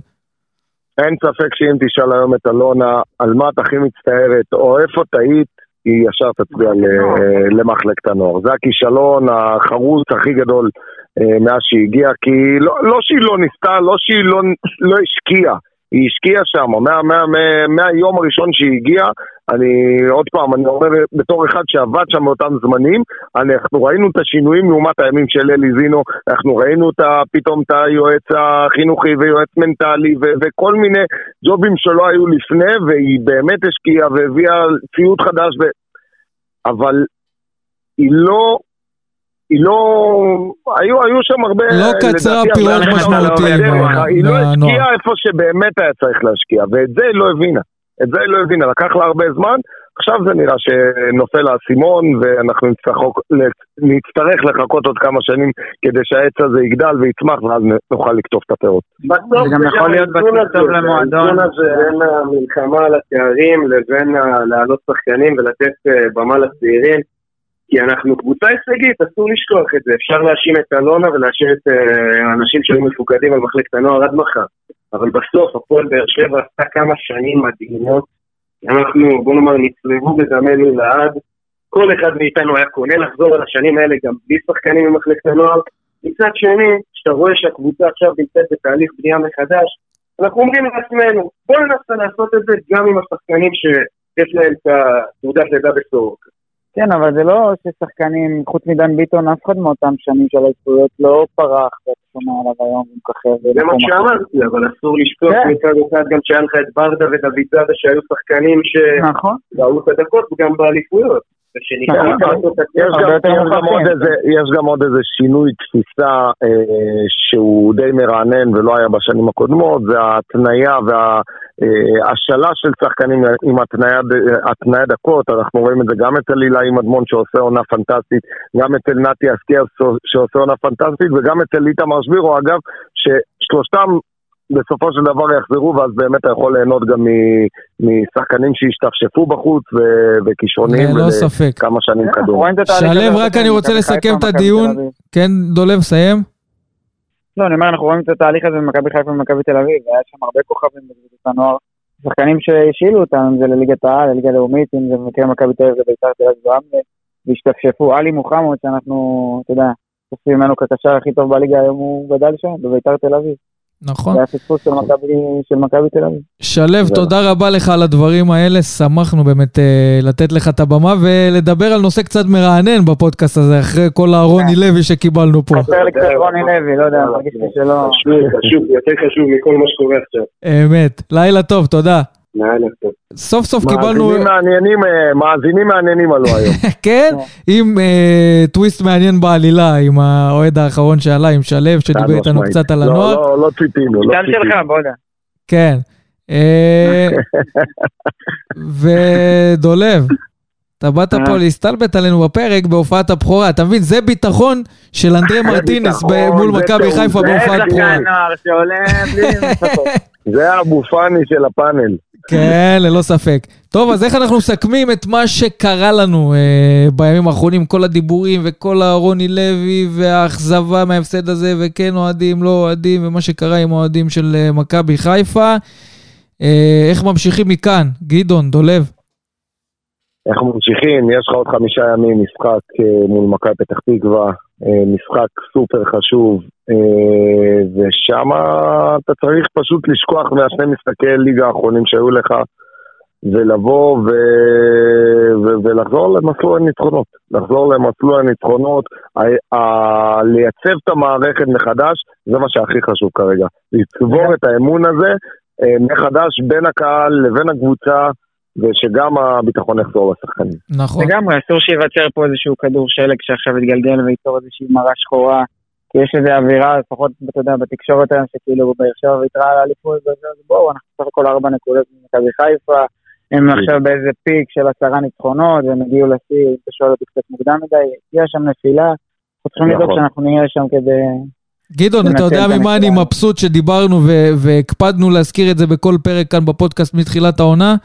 אין ספק שאם תשאל היום את אלונה על מה את הכי מצטערת, או איפה טעית, היא ישר תצביע למחלקת הנוער. זה הכישלון החרוץ הכי גדול אה, מאז שהיא הגיעה, כי לא, לא שהיא לא ניסתה, לא שהיא לא, לא השקיעה, היא השקיעה שם, מה, מה, מה, מהיום הראשון שהיא הגיעה, אני, עוד פעם, אני אומר בתור אחד שעבד שם באותם זמנים, אנחנו ראינו את השינויים לעומת הימים של אלי זינו, אנחנו ראינו את פתאום את היועץ החינוכי ויועץ מנטלי ו, וכל מיני ג'ובים שלא היו לפני, והיא באמת השקיעה והביאה ציוד חדש, ו... אבל היא לא... היא לא... היו, היו שם הרבה... לא קצרה פירות משמעותיים. מה- היא לא. השקיעה איפה שבאמת היה צריך להשקיע, ואת זה היא לא הבינה. את זה היא לא הבינה, לקח לה הרבה זמן, עכשיו זה נראה שנופל האסימון, ואנחנו נצטרך, נצטרך לחכות עוד כמה שנים כדי שהעץ הזה יגדל ויצמח, ואז נוכל לקטוף את הפירות. בסוף זה גם יכול להיות הזה, למועדון. האיזון הזה בין המלחמה על התארים לבין להעלות שחקנים ולתת אה, במה לצעירים. כי אנחנו קבוצה הישגית, אסור לשכוח את זה. אפשר להאשים את אלונה ולהאשים את אה, האנשים שהיו מפוקדים על מחלקת הנוער עד מחר. אבל בסוף הפועל באר שבע עשתה כמה שנים מדהימות. אנחנו, בוא נאמר, נצלבו בדמנו לעד. כל אחד מאיתנו היה קונה לחזור על השנים האלה גם בלי שחקנים ממחלקת הנוער. מצד שני, כשאתה רואה שהקבוצה עכשיו נמצאת בתהליך בנייה מחדש, אנחנו אומרים לעצמנו, בואו ננסה לעשות את זה גם עם השחקנים שיש להם את התעודת לידה בסורק. כן, אבל זה לא ששחקנים, חוץ מדן ביטון, אף אחד מאותם שנים של האליפויות לא פרח ואתה שומע עליו היום ומככב. זה מה. שאמרתי, אבל אסור לשכוח כן. מצד אחד גם שהיה לך את ברדה ודוד זאדה שהיו שחקנים שראו נכון. את הדקות וגם באליפויות. נכון. יש גם. עוד איזה, שינוי תפיסה אה, שהוא די מרענן ולא היה בשנים הקודמות, זה ההתניה וההשאלה של שחקנים עם התניה, התניה דקות, אנחנו רואים את זה גם אצל הילה מדמון שעושה עונה פנטסטית, גם אצל נתי אסקיה שעושה עונה פנטסטית וגם אצל איתמר שבירו אגב, ששלושתם בסופו של דבר יחזרו, ואז באמת אתה יכול ליהנות גם מ- משחקנים שהשתפשפו בחוץ ו- וכישרוניים ללא ספק. כמה שנים התהליך שלו, רק אני רוצה לסכם את הדיון. כן, דולב, סיים. לא, אני אומר, אנחנו רואים את התהליך הזה במכבי חיפה ומכבי תל אביב, היה שם הרבה כוכבים בקבוצת הנוער. שחקנים שהשאילו אותם, אם זה לליגת העל, לליגה הלאומית, אם זה במקרה מכבי תל אביב ובית"ר תל אביב ורמלה, והשתפשפו. עלי מוחמד, שאנחנו, אתה יודע, צופים ממנו כקשר הכי טוב בליגה, היום הוא גדל שם, בבית"ר תל אביב. נכון. זה היה פספוס של מכבי- תל אביב. שלו, תודה רבה לך על הדברים האלה, שמחנו באמת אה, לתת לך את הבמה ולדבר על נושא קצת מרענן בפודקאסט הזה, אחרי כל הרוני לוי שקיבלנו פה. חסר לי קצת רוני לוי, לא יודע, מרגיש לי שלא... חשוב, חשוב, יותר חשוב מכל מה שקורה עכשיו. אמת. לילה טוב, תודה. לילה טוב. סוף סוף קיבלנו, מאזינים מעניינים, אה, מאזינים מעניינים עלו היום. (laughs) כן, עם אה, טוויסט מעניין בעלילה, עם האוהד האחרון שעלה, עם שלו, שדיבר איתנו. קצת על לא, הנוער. לא, לא ציפינו, לא גם ציפינו. שלך, בוא יודע. כן. אה, (laughs) ודולב, אתה באת פה. להסתלבט עלינו בפרק בהופעת הבכורה, אתה מבין? זה ביטחון של אנדרי (laughs) מרטינס מול מכבי חיפה זה בהופעת שחקן. בכורה. נוער שעולה בלי לחכות. זה האבו פאני של הפאנל. כן, ללא ספק. טוב, אז איך אנחנו מסכמים את מה שקרה לנו אה, בימים האחרונים, כל הדיבורים וכל הרוני לוי והאכזבה מההפסד הזה, וכן אוהדים, לא אוהדים, ומה שקרה עם האוהדים של אה, מכבי חיפה. אה, איך ממשיכים מכאן? גדעון, דולב. אנחנו ממשיכים, יש לך עוד חמישה ימים משחק אה, מול מכבי פתח תקווה, משחק סופר חשוב, אה, ושם אתה צריך פשוט לשכוח מהשני משחקי ליגה האחרונים שהיו לך, ולבוא ו... ו... ולחזור למסלול הניצחונות. לחזור למסלול הניצחונות, ה... ה... לייצב את המערכת מחדש, זה מה שהכי חשוב כרגע. לצבור את האמון הזה אה, מחדש בין הקהל לבין הקבוצה. ושגם הביטחון יחזור לשחקנים. נכון. לגמרי, אסור שייווצר פה איזשהו כדור שלג שעכשיו יתגלגל וייצור איזושהי מראה שחורה. כי יש איזו אווירה, לפחות, אתה יודע, בתקשורת היום, שכאילו באר שבע ויתרה על האליפות, אז בואו, אנחנו סך הכל ארבע נקודות ממכבי חיפה. הם עכשיו באיזה פיק של עשרה ניצחונות, והם הגיעו לשיא, אם אתה שואל אותי קצת מוקדם מדי, הגיעה שם נפילה. אנחנו צריכים לדאוג נכון. שאנחנו נהיה שם כדי... גדעון, אתה יודע ממה אני. מבסוט שדיברנו ו- והקפדנו להזכיר את זה בכל פרק כאן בפודקאסט מתחילת העונה?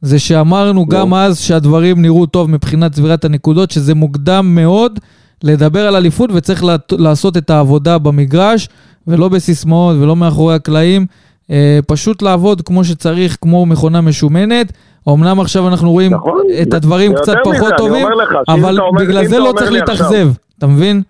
זה שאמרנו גם אז שהדברים נראו טוב מבחינת צבירת הנקודות, שזה מוקדם מאוד לדבר על אליפות וצריך לעשות את העבודה במגרש, ולא בסיסמאות ולא מאחורי הקלעים. אה, פשוט לעבוד כמו שצריך, כמו מכונה משומנת. אמנם עכשיו אנחנו רואים נכון, את הדברים קצת פחות טובים, אבל בגלל זה לא צריך להתאכזב, אתה מבין?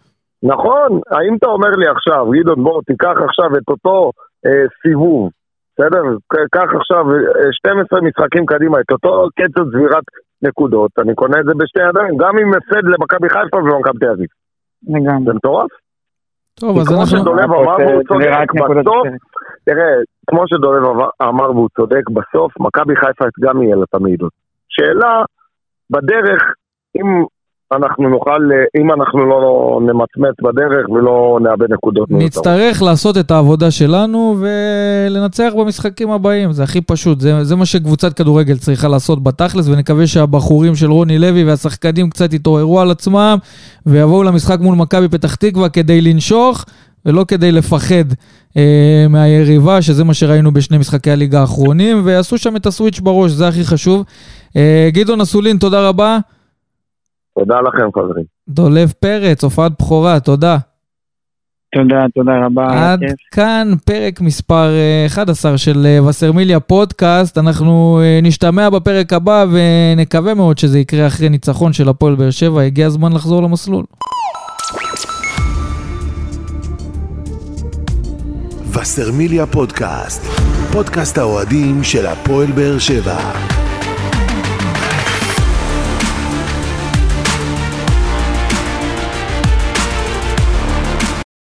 נכון, האם אתה אומר לי עכשיו, גדעון בוא תיקח עכשיו את אותו אה, סיבוב, בסדר? קח עכשיו 12 אה, משחקים קדימה, את אותו קצב צבירת נקודות, אני קונה את זה בשתי ידיים, גם אם הפסד למכבי חיפה ולמכבי תל אביב. לגמרי. זה מטורף. טוב, אז אנחנו... כמו שדולב אמר והוא צודק, בסוף, תראה, כמו שדולב אמר והוא צודק, בסוף מכבי חיפה גם יהיה לה המעידות. שאלה, בדרך, אם אנחנו נוכל, אם אנחנו לא נמצמץ בדרך ולא נאבד נקודות. נצטרך לעשות את העבודה שלנו ולנצח במשחקים הבאים, זה הכי פשוט, זה, זה מה שקבוצת כדורגל צריכה לעשות בתכלס, ונקווה שהבחורים של רוני לוי והשחקנים קצת יתעוררו על עצמם ויבואו למשחק מול מכבי פתח תקווה כדי לנשוך. ולא כדי לפחד אה, מהיריבה, שזה מה שראינו בשני משחקי הליגה האחרונים, ועשו שם את הסוויץ' בראש, זה הכי חשוב. אה, גדעון אסולין, תודה רבה. תודה לכם, חברים. דולב פרץ, הופעת בכורה, תודה. תודה, תודה רבה. עד כאן פרק מספר 11 אה, של אה, וסרמיליה פודקאסט. אנחנו אה, נשתמע בפרק הבא ונקווה מאוד שזה יקרה אחרי ניצחון של הפועל באר שבע. הגיע הזמן לחזור למסלול. וסרמיליה פודקאסט, פודקאסט האוהדים של הפועל באר שבע.